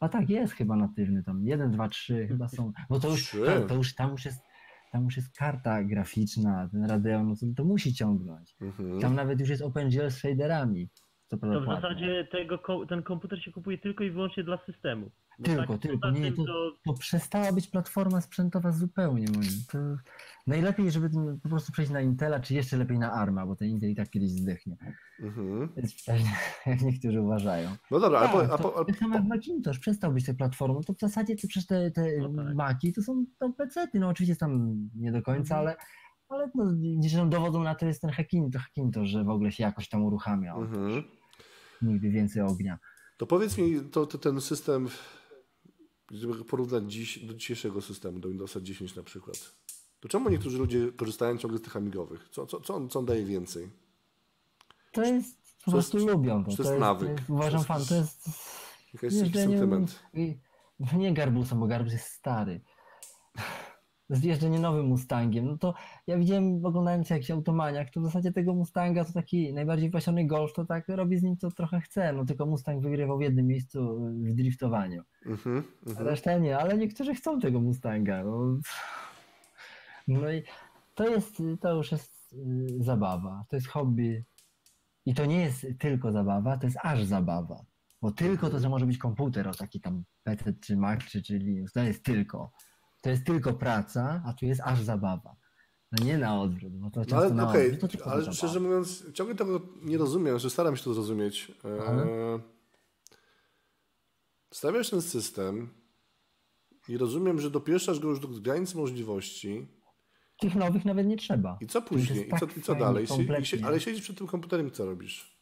A tak, jest chyba natywny tam. 1, 2, 3 chyba są. Bo to już, Trzy. tam, to już tam już jest tam już jest karta graficzna, ten Radeon, no to, to musi ciągnąć. Mhm. Tam nawet już jest OpenGL z shaderami. Co To w płatne. zasadzie tego, ten komputer się kupuje tylko i wyłącznie dla systemu. Tylko, tak, tylko, nie, to- to to przestała być platforma sprzętowa zupełnie moim. To najlepiej, żeby po prostu przejść na Intela, czy jeszcze lepiej na ARMA, bo ten Intel i tak kiedyś zdechnie. Mhm. Jak niektórzy uważają. No dobra, ale, Tak, po, a po, a, samo jak Macintosh przestał być tą platformą, to w zasadzie to przecież te, te No tak. Maki to są to PC-ty, no oczywiście tam nie do końca, Mhm. ale, ale no, tam dowodem na to jest ten Hackintosh, Hackintosh, że w ogóle się jakoś tam uruchamia. mhm. Nigdy więcej ognia. To powiedz mi, to, to ten system, żeby porównać dziś, do dzisiejszego systemu, do Windowsa 10 na przykład, to czemu niektórzy ludzie korzystają ciągle z tych amigowych? Co, co, co, on, co on daje więcej? To jest, po To jest- prostu lubią to. to jest nawyk. uważam To jest- fan, to jest jest Jeżdżenie- sentyment? i- Nie Garbusem, bo Garbus jest stary. Z jeżdżenie nowym Mustangiem, no to ja widziałem, oglądając jakiś automaniak, to w zasadzie tego Mustanga to taki najbardziej pasiony Golf, to tak robi z nim co trochę chce, no tylko Mustang wygrywał w jednym miejscu w driftowaniu. Mhm, A mhm. reszta nie, ale niektórzy chcą tego Mustanga. No, no i to jest, to już jest y, zabawa, to jest hobby. I to nie jest tylko zabawa, to jest aż zabawa. Bo tylko to, że może być komputer, o taki tam PC czy Mac czy, czy Linux, to jest tylko. To jest tylko praca, a tu jest aż zabawa. No nie na odwrót, bo to No ale na okej, odwrót, to tylko ale zabawa. szczerze mówiąc, ciągle tego nie rozumiem, że staram się to zrozumieć. Ale? Eee, stawiasz ten system i rozumiem, że dopieszczasz go już do granic możliwości. Tych nowych nawet nie trzeba. I co To później? I co, tak i co dalej? Kompletnie. ale siedzisz przed tym komputerem co robisz?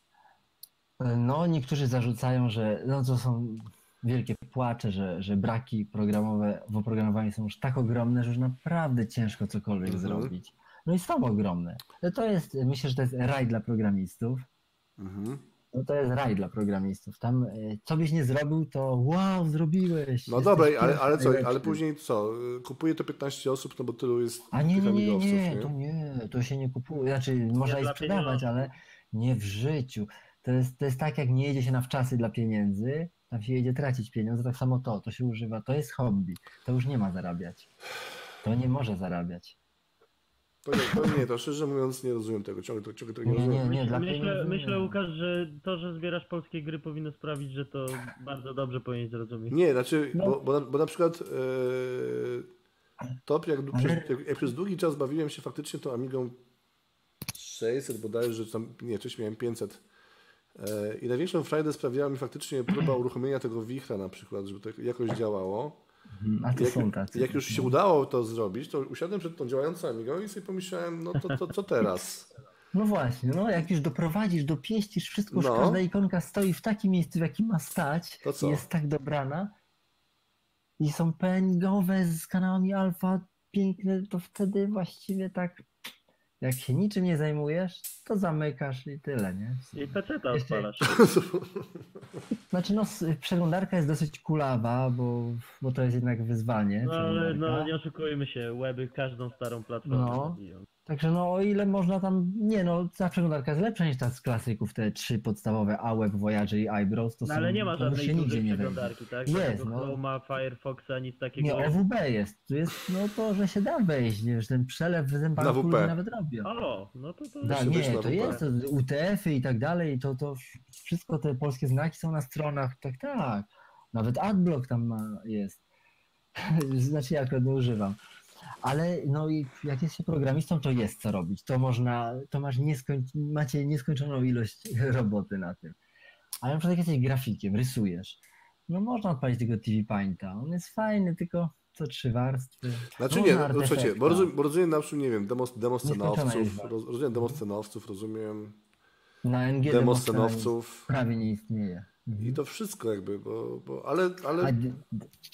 No, niektórzy zarzucają, że no, to są wielkie płacze, że, że braki programowe w oprogramowaniu są już tak ogromne, że już naprawdę ciężko cokolwiek Mhm. zrobić. No i są ogromne. No To jest, myślę, że to jest raj dla programistów. Mhm. No to jest raj dla programistów. Tam e, co byś nie zrobił, to wow, zrobiłeś. No dobra, ale, ale co? Ale później co? Kupuje to 15 osób, no bo tylu jest A nie, nie, nie, nie, to nie, to się nie kupuje. Znaczy, można i dla sprzedawać, pieniądze. ale nie w życiu. To jest, to jest tak, jak nie jedzie się na wczasy dla pieniędzy, tam się jedzie tracić pieniądze, tak samo to, to się używa, to jest hobby. To już nie ma zarabiać. To nie może zarabiać. Powiem, powiem nie, to szczerze mówiąc nie rozumiem tego, ciągle, to- ciągle tego nie, Nie, nie, rozumiem. nie, dla Myślę, nie myślę rozumiem. Łukasz, że to, że zbierasz polskie gry powinno sprawić, że to bardzo dobrze powinien zrozumieć. Nie, znaczy, No. bo, bo, na, bo na przykład e, top, jak, Ale- przez, jak, jak przez długi czas bawiłem się faktycznie tą Amigą 600 bodajże, tam, nie, wcześniej miałem 500. E, I największą frajdę sprawiała mi faktycznie próba uruchomienia tego wichra na przykład, żeby to jakoś działało. Mhm, A to Jak, są tacy. jak już się udało to zrobić, to usiadłem przed tą działającą Amigą i sobie pomyślałem, no to, to co teraz? No właśnie, no jak już doprowadzisz, dopieścisz wszystko, że No. każda ikonka stoi w takim miejscu, w jakim ma stać, jest tak dobrana i są PNG-owe z kanałami alfa piękne, to wtedy właściwie tak jak się niczym nie zajmujesz, to zamykasz i tyle, nie? I peceta Jeszcze- odpalasz. Znaczy no przeglądarka jest dosyć kulawa, bo, bo to jest jednak wyzwanie. No ale no nie oszukujmy się, weby każdą starą platformę No. zabiją. Także no o ile można tam, nie no, ta przeglądarka jest lepsza niż ta z klasyków, te trzy podstawowe, AWeb, Voyager i Eyebrows, to No są, ale nie ma żadnej się nigdzie dużej przeglądarki, tak? Jest, Żadnego no. Chroma, Firefoxa, nic takiego. Nie, OWB jest, tu jest no to, że się da wejść, nie, że ten przelew w Na zębanku WP. ludzie nawet robią. O, no to to... Da, nie, na to jest, to UTF-y i tak dalej, to, to wszystko te polskie znaki są na stronach, tak, tak. Nawet adblock tam ma, jest. Znaczy ja akurat nie używam. Ale no i jak jest się programistą, to jest co robić. To można, to masz nieskoń, macie nieskończoną ilość roboty na tym. Ale na przykład jak jesteś grafikiem, rysujesz, no można odpalić tego TV Painta. On jest fajny, tylko co trzy warstwy. Znaczy nie, no, słuchajcie, bo rozumiem, bo rozumiem na przykład, nie wiem, demo, demoscenowców, liczba. roz, rozumiem demoscenowców, rozumiem Na NG demoscenowców prawie nie istnieje. I to wszystko jakby, bo, bo ale, A ale,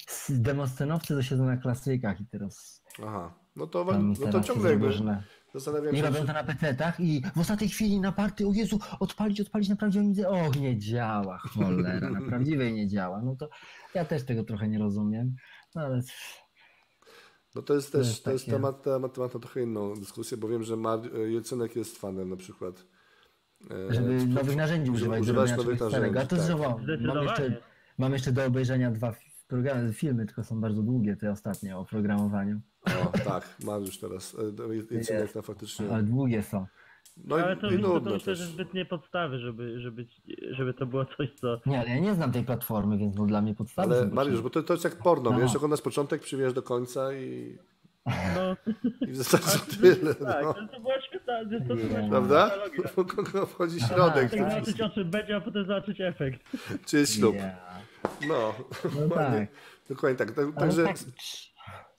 s- demoscenowcy to siedzą na klasykach i teraz aha, no to, tam no to ciągle jakby różne. zastanawiam I się, robią to na PC-tach i w ostatniej chwili na party, o Jezu, odpalić, odpalić na prawdziwej widzę, och, nie działa, cholera, na prawdziwej nie działa. No to ja też tego trochę nie rozumiem, no ale no to jest to też, jest to jest takie- temat, temat, temat na trochę inną dyskusję, bo wiem, że Mar Jecynek jest fanem na przykład. e, żeby nowych narzędzi używać, używać nowych starego. A to narzędzi, znowu, tak. mam jeszcze, mam jeszcze do obejrzenia dwa programy, filmy, tylko są bardzo długie, te ostatnie o programowaniu, O, tak, Mariusz teraz, e, Jecynek Jest. na faktycznie, ale długie są. no ale to, i, i to, to myślę, że też. zbytnie podstawy, żeby, żeby, żeby to było coś, co... Nie, ale ja nie znam tej platformy, więc no dla mnie podstawy Ale są Mariusz, bo to, to jest jak porno, No. wiesz, oglądasz początek, przywiesz do końca i, No, i w zasadzie tyle, tak, no. to, to była świetna, to, była Prawda? Bo kogo wchodzi Tak, środek, Tak tak. zobaczyć o czym będzie, a potem zobaczyć efekt. czy jest ślub. Yeah. No, No tak. dokładnie tak. Tak- Także tak,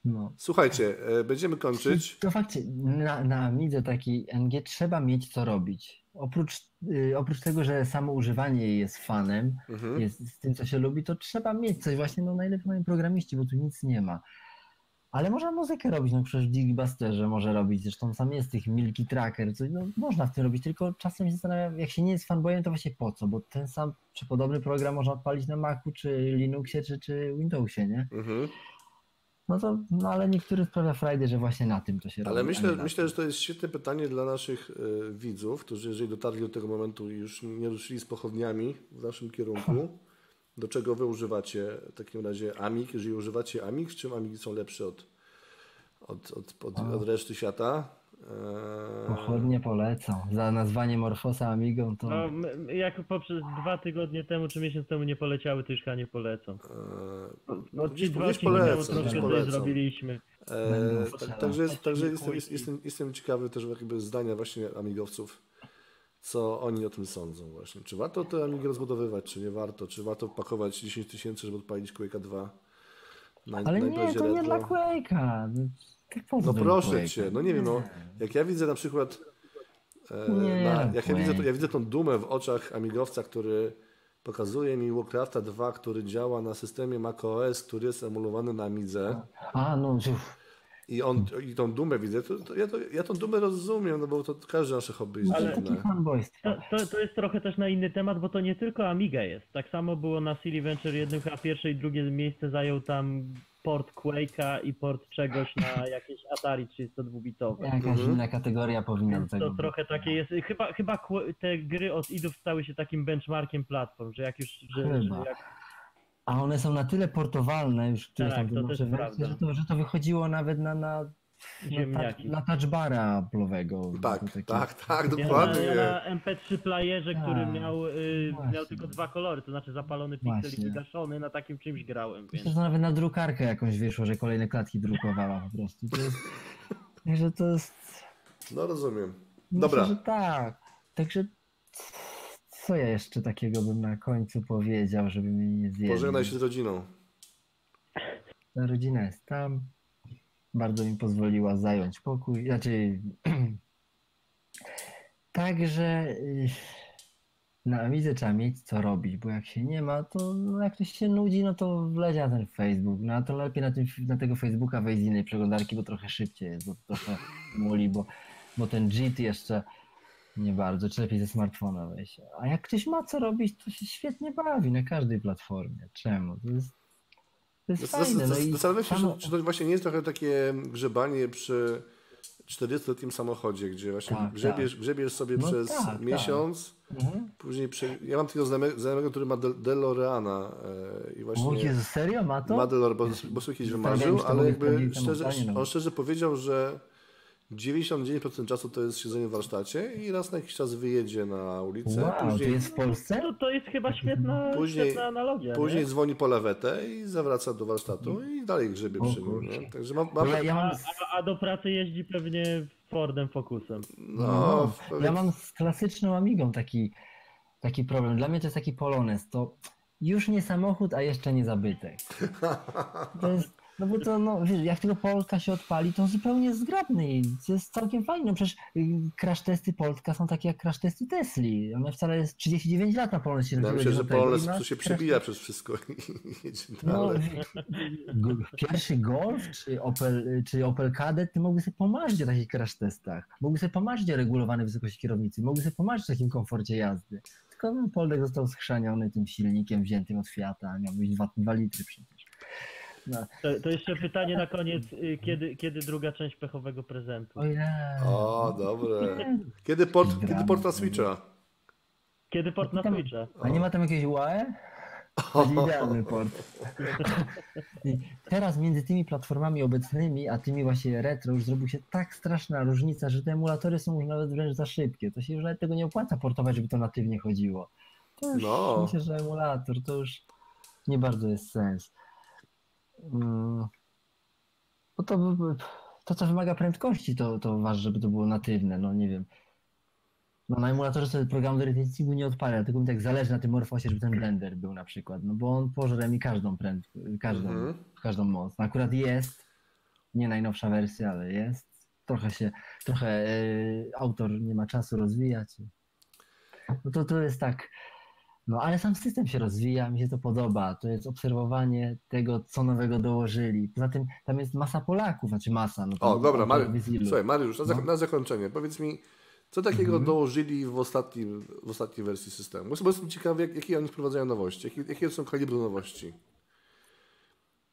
no. słuchajcie, e, będziemy kończyć. To faktycznie, na, na Amidze takiej NG trzeba mieć co robić. Oprócz, y, oprócz tego, że samo używanie jej jest fanem, Mhm. jest z tym, co się lubi, to trzeba mieć coś właśnie, no najlepiej mają programiści, bo tu nic nie ma. Ale można muzykę robić, no przecież w Digibusterze może robić, zresztą sam jest tych Milky Tracker, coś, no można w tym robić, tylko czasem się zastanawiam, jak się nie jest fanboyem, to właśnie po co, bo ten sam, czy podobny program można odpalić na Macu, czy Linuxie, czy, czy Windowsie, nie? Mhm. No to, no ale niektórym sprawia frajdę, że właśnie na tym to się robi. Ale myślę, myślę, że to jest świetne pytanie dla naszych e, widzów, którzy jeżeli dotarli do tego momentu i już nie ruszyli z pochodniami w naszym kierunku, do czego wy używacie w takim razie Amig? Jeżeli używacie Amig, czym Amigi są lepsze od, od, od, od, od reszty świata? E, Pochodnie polecam. Za nazwanie Morfosa Amigą to... No, jak poprzez dwa tygodnie temu czy miesiąc temu nie poleciały, to już chyba nie polecam. e, No ci dwa odcinki temu polecam, troszkę zrobiliśmy. E, Będą tak, także jest, także jestem, jestem, jestem ciekawy też jakby zdania właśnie amigowców, co oni o tym sądzą właśnie. Czy warto te amigi rozbudowywać, czy nie warto? Czy warto wpakować 10 tysięcy, żeby odpalić Quake'a 2? Na, Ale nie, to nie dla Quake'a. No, tak No proszę cię, no nie wiem, no jak ja widzę na przykład, e, Nie, na, jak ja widzę, to, ja widzę tą dumę w oczach amigowca, który pokazuje mi Warcrafta 2, który działa na systemie macOS, który jest emulowany na Amidze. A, no, uff, I, on, I tą dumę widzę, to, to, ja, to, ja tą dumę rozumiem, no bo to każde nasze hobby jest Ale- fanboystwo. To, to, to jest trochę też na inny temat, bo to nie tylko Amiga jest. Tak samo było na Silly Venture 1, a pierwsze i drugie miejsce zajął tam port Quake'a i port czegoś na jakieś Atari 32-bitowe. Jakaś Mhm. inna kategoria powinna Więc tego to być. trochę takie jest. Chyba, chyba te gry od idów stały się takim benchmarkiem platform, że jak już. Że, że jak, A one są na tyle portowalne już Tak, tam to też wersje, że to, że to wychodziło nawet na, na Ziemniaki. Na, na touchbara Apple'owego. Tak, tak, tak, Ja na, dokładnie. ja na MP3 playerze, który Tak, miał, y, miał tylko dwa kolory, to znaczy zapalony piksel i wygaszony, na takim czymś grałem, więc... Myślę, że nawet na drukarkę jakąś wyszło, że kolejne klatki drukowała po prostu. To jest, że to jest... No rozumiem. Myślę, Dobra. że tak. Także co ja jeszcze takiego bym na końcu powiedział, żeby mnie nie zjedli? Pożegnaj się z rodziną. Ta rodzina jest tam. Bardzo mi pozwoliła zająć pokój. Znaczy. Także y, na Amidze trzeba mieć co robić, bo jak się nie ma, to no jak ktoś się nudzi, no to wleci na ten Facebook. No a to lepiej na, tym, na tego Facebooka wejść z innej przeglądarki, bo trochę szybciej jest, bo trochę muli, bo, bo ten JIT jeszcze nie bardzo, czy lepiej ze smartfona wejść. A jak ktoś ma co robić, to się świetnie bawi na każdej platformie. Czemu? To jest, to jest Zas- fajne. No Zastanawiam się, samo- czy, czy to właśnie nie jest trochę takie grzebanie przy 40-letnim samochodzie, gdzie właśnie Tak, grzebiesz, grzebiesz sobie No przez tak, tak. miesiąc, Mhm. później prze... ja mam takiego znajomego, znajomego który ma De- DeLoreana e, i O właśnie Jezu, serio ma to? ma DeLorean, bo, bo sobie kiedyś wymarzył, ale jakby szczerze, no. on szczerze powiedział, że 99% czasu to jest siedzenie w warsztacie i raz na jakiś czas wyjedzie na ulicę, Wow, to później, jest w Polsce? To, to jest chyba świetna, Później- świetna analogia, później nie? dzwoni po lawetę i zawraca do warsztatu i dalej grzebie O przy nim. Nie? Także mam, mam, Bo ja, ja A, mam, a, a do pracy jeździ pewnie Fordem Focusem. no, no, pewnie- ja mam z klasyczną Amigą taki, taki problem. Dla mnie to jest taki Polones. To już nie samochód, a jeszcze nie zabytek. To jest, no bo to, no wiesz, jak tylko Polska się odpali, to zupełnie zgrabny i to jest całkiem fajne. No przecież y, crash testy Polska są takie jak crash testy Tesli. One wcale jest 39 lat na Polsce się Ja rozwijają myślę, że do tego Polonez i po się crash przebija przez wszystko i jedzie No, dalej. g- pierwszy Golf czy Opel, czy Opel Kadett mogły sobie pomarzyć o takich crash testach. Mogły sobie pomarzyć o regulowanej wysokości kierownicy. Mogły sobie pomarzyć o takim komforcie jazdy. Tylko no, Poldek został schrzaniony tym silnikiem wziętym od Fiata, miał być 2, 2 litry przecież. No. To, to jeszcze pytanie na koniec, y, kiedy, kiedy druga część pechowego prezentu? O. O, dobre. Kiedy port, kiedy port na Switcha? Kiedy port na Switcha? A nie ma tam jakiegoś UAE? Idealny port. I teraz między tymi platformami obecnymi, a tymi właśnie retro już zrobił się tak straszna różnica, że te emulatory są już nawet wręcz za szybkie. To się już nawet tego nie opłaca portować, żeby to natywnie chodziło. To już No. myślę, że emulator to już nie bardzo jest sens. Mm. Bo to, by- by- to, co wymaga prędkości, to, to ważne, żeby to było natywne, no nie wiem. No na emulatorze sobie programu do retyncingu nie odpalę, tylko mi tak zależy na tym Morfosie, żeby ten blender był na przykład, no bo on pożre mi każdą prędkość, każdą, Mhm. każdą moc. No akurat jest, nie najnowsza wersja, ale jest. Trochę się, trochę e, autor nie ma czasu rozwijać. No to, to jest tak, no ale sam system się rozwija, mi się to podoba. To jest obserwowanie tego, co nowego dołożyli. Poza tym tam jest masa Polaków, znaczy masa. No O, dobra, autor Mari- wie z ilu. słuchaj, Mariusz, na, No. na zakończenie, powiedz mi, co takiego Mhm. dołożyli w, ostatnim, w ostatniej wersji systemu? Bo jestem ciekawy, jak, jakie oni wprowadzają nowości, jakie, jakie są kalibry nowości.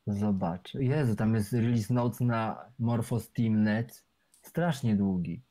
Zobacz. Jezu, tam jest release notes na Morphos Teamnet. Strasznie długi.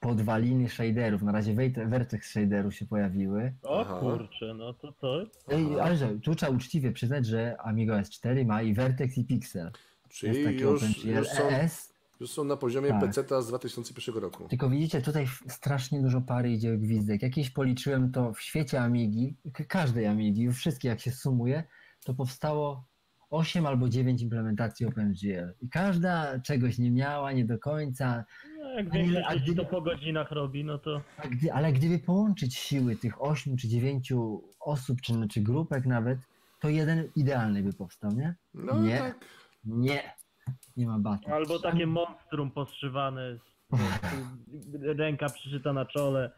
Podwaliny shaderów. Na razie vertex shaderów się pojawiły. O Aha. kurczę, no to to... Ej, ale że tu trzeba uczciwie przyznać, że Amigo S4 ma i Vertex i Pixel. Jest Czyli taki już, OpenGL już, są, ES. już są na poziomie Tak. PC-ta z 2001 roku. Tylko widzicie, tutaj strasznie dużo pary idzie gwizdek. Jakieś policzyłem to w świecie Amigi, każdej Amigi, wszystkie jak się sumuje, to powstało 8 albo 9 implementacji OpenGL. I każda czegoś nie miała, nie do końca. No, jak A nie- większość a ludzi gdyby- to po godzinach robi, no to... A gdy, ale gdyby połączyć siły tych 8 czy 9 osób, czy, czy grupek nawet, to jeden idealny by powstał, nie? No Nie. tak. Nie. Nie ma bata. Albo takie monstrum poszywane, z, ręka przyszyta na czole.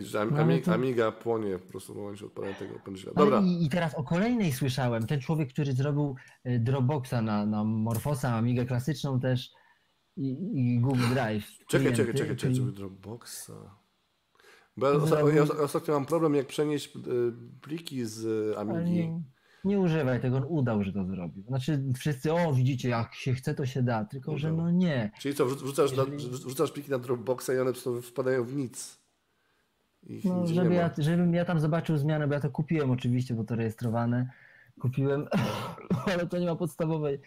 Że Am- No, ale to- Amiga płonie po prostu w momencie odpalenia tego. Ale Dobra, I, I teraz o kolejnej słyszałem. Ten człowiek, który zrobił e, Dropboxa na, na Morfosa, Amigę klasyczną też i, i Google Drive. czekaj, czekaj, czekaj, czekaj, czyli- czekaj, Dropboxa. Bo ja, osta- ja osta- ostatnio mam problem, jak przenieść y, pliki z ale Amigi. Nie, używaj tego, on udał, że to zrobił. Znaczy wszyscy, o widzicie, jak się chce, to się da, tylko że Udał. no nie. Czyli co, wrzu- wrzucasz, na, Jeżeli- wrzucasz pliki na Dropboxa i one wpadają w nic. Ich No, żeby ja, żebym ja tam zobaczył zmianę, bo ja to kupiłem oczywiście, bo to rejestrowane. Kupiłem, ale to nie ma podstawowej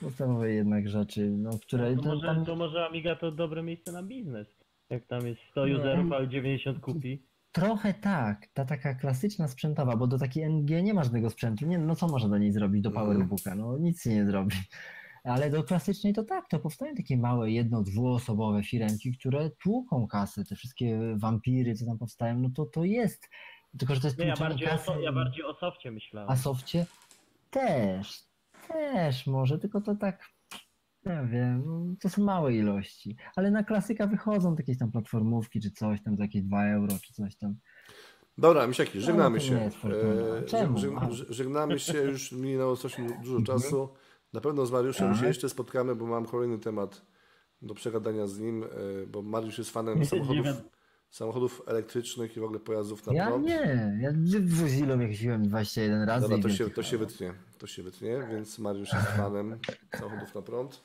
podstawowe jednak rzeczy, no, które To to, może, tam to może Amiga to dobre miejsce na biznes. Jak tam jest 100 Nie. userów, ale 90 kupi. trochę tak, ta taka klasyczna sprzętowa, bo do takiej NG nie ma żadnego sprzętu, nie, no co można do niej zrobić, do. Powerbooka, no nic się nie zrobi. Ale do klasycznej to tak, to powstają takie małe, jedno, dwuosobowe firemki, które tłuką kasy, te wszystkie wampiry, co tam powstają, no to to jest. Tylko, że to jest Nie, ja bardziej, o, kasy. ja bardziej o softie myślałem. A sofcie też, też może, tylko to tak, nie wiem, to są małe ilości. Ale na klasyka wychodzą jakieś tam platformówki czy coś tam za jakieś 2 euro czy coś tam. Dobra, Misiaki, żegnamy się. E, Czemu? żeg- Żegnamy się, już minęło coś dużo czasu. Na pewno z Mariuszem Tak. się jeszcze spotkamy, bo mam kolejny temat do przegadania z nim, e, bo Mariusz jest fanem samochodów, samochodów elektrycznych i w ogóle pojazdów na Ja prąd. nie, ja w Zilą jeździłem 21 razy. Dobra, to się, to się wytnie, to się wytnie, więc Mariusz jest fanem samochodów na prąd.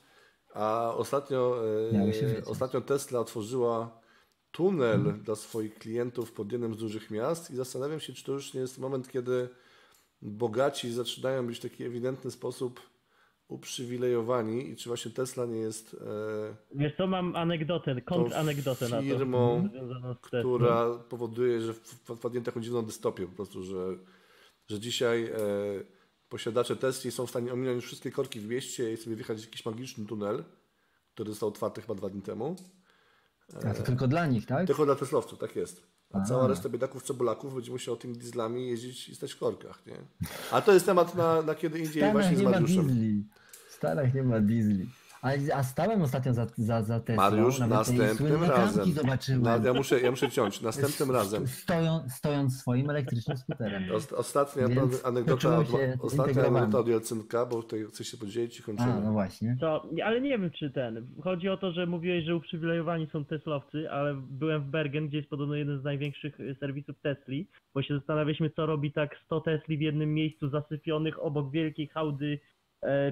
A ostatnio, e, ostatnio Tesla otworzyła tunel dla swoich klientów pod jednym z dużych miast i zastanawiam się, czy to już nie jest moment, kiedy bogaci zaczynają być w taki ewidentny sposób uprzywilejowani i czy właśnie Tesla nie jest e, Wiesz co, mam anegdotę, kontranegdotę na to. firmą, która powoduje, że w- wpadniemy taką dziwną dystopię po prostu, że, że dzisiaj e, posiadacze Tesli są w stanie ominąć wszystkie korki w mieście i sobie wjechać w jakiś magiczny tunel, który został otwarty chyba dwa dni temu. A to tylko dla nich, tak? Tylko dla Teslowców, tak jest. A A. cała reszta biedaków cebulaków będzie musiała tymi dieslami jeździć i stać w korkach, nie? A to jest temat na, na kiedy indziej Stanach właśnie z Mariuszem. Stanach nie ma diesli. A, a stałem ostatnio za, za, za Teslą. Mariusz, nawet następnym razem. zobaczyłem. Ja, muszę, ja muszę ciąć. Następnym razem. Stoją, stojąc swoim elektrycznym skuterem. Ost- Ostatnia Więc anegdota, od, ostatnia anegdota od Jelcynka, bo tutaj chcę się podzielić i kończymy. A, no właśnie. To, ale nie wiem czy ten. Chodzi o to, że mówiłeś, że uprzywilejowani są Teslowcy, ale byłem w Bergen, gdzie jest podobno jeden z największych y, serwisów Tesli, bo się zastanawialiśmy, co robi tak 100 Tesli w jednym miejscu zasypionych obok wielkiej hałdy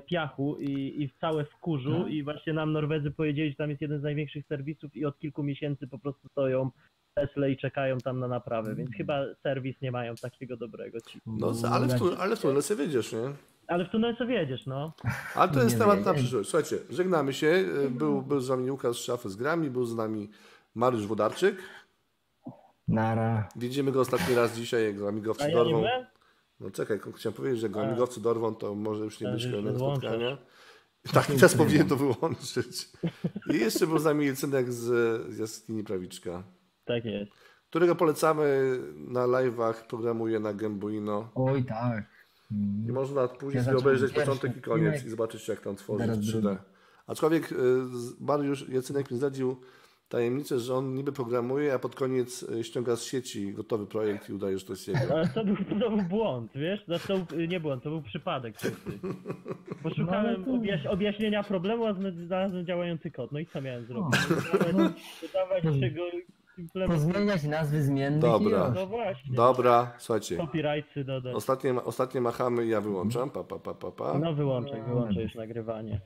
piachu i, i całe w kurzu No. i właśnie nam Norwedzy powiedzieli, że tam jest jeden z największych serwisów i od kilku miesięcy po prostu stoją Tesle i czekają tam na naprawę, więc chyba serwis nie mają takiego dobrego ci. No, ale w, tu, ale w tunel sobie wiedziesz, nie? Ale w tunel co wiedziesz, no. Ale to jest Nie temat na przyszłość. Słuchajcie, żegnamy się. Był, był z wami Łukasz z Szafy z Grami, był z nami Mariusz Wodarczyk. Nara. Widzimy go ostatni raz dzisiaj, jak go amigowcy A ja nie dorwą. byłem? No czekaj, chciałem powiedzieć, że jak go amigowcy dorwą, to może już nie A, być kolejnego spotkania. Tak, teraz powinien to wyłączyć. I jeszcze był z nami Jelcynek z, z Jaskini Prawiczka, Tak jest. którego polecamy na live'ach, programuje na Gembuino. Oj tak. I można później Ja obejrzeć początek i koniec i zobaczyć, jak tam tworzy Zaraz w 3D. drugi. Aczkolwiek y, z- Mariusz Jacynek mi zdradził tajemnicę, że on niby programuje, a pod koniec y, ściąga z sieci gotowy projekt i udaje, że to jest jego. Ale to był, to był błąd, wiesz? Znaczy, to był, nie błąd, to był przypadek. Poszukałem No, objaś, objaśnienia problemu, a zna- znalazłem działający kod. No i co miałem zrobić? No. Dodawać, No. czego implementować. Pozmieniać nazwy zmiennych Dobra. No właśnie. Dobra, słuchajcie. Copyrightsy dodać. Ostatnie, ostatnie machamy i ja wyłączam. Pa, pa, pa, pa, pa. No wyłączaj, wyłączaj już nagrywanie.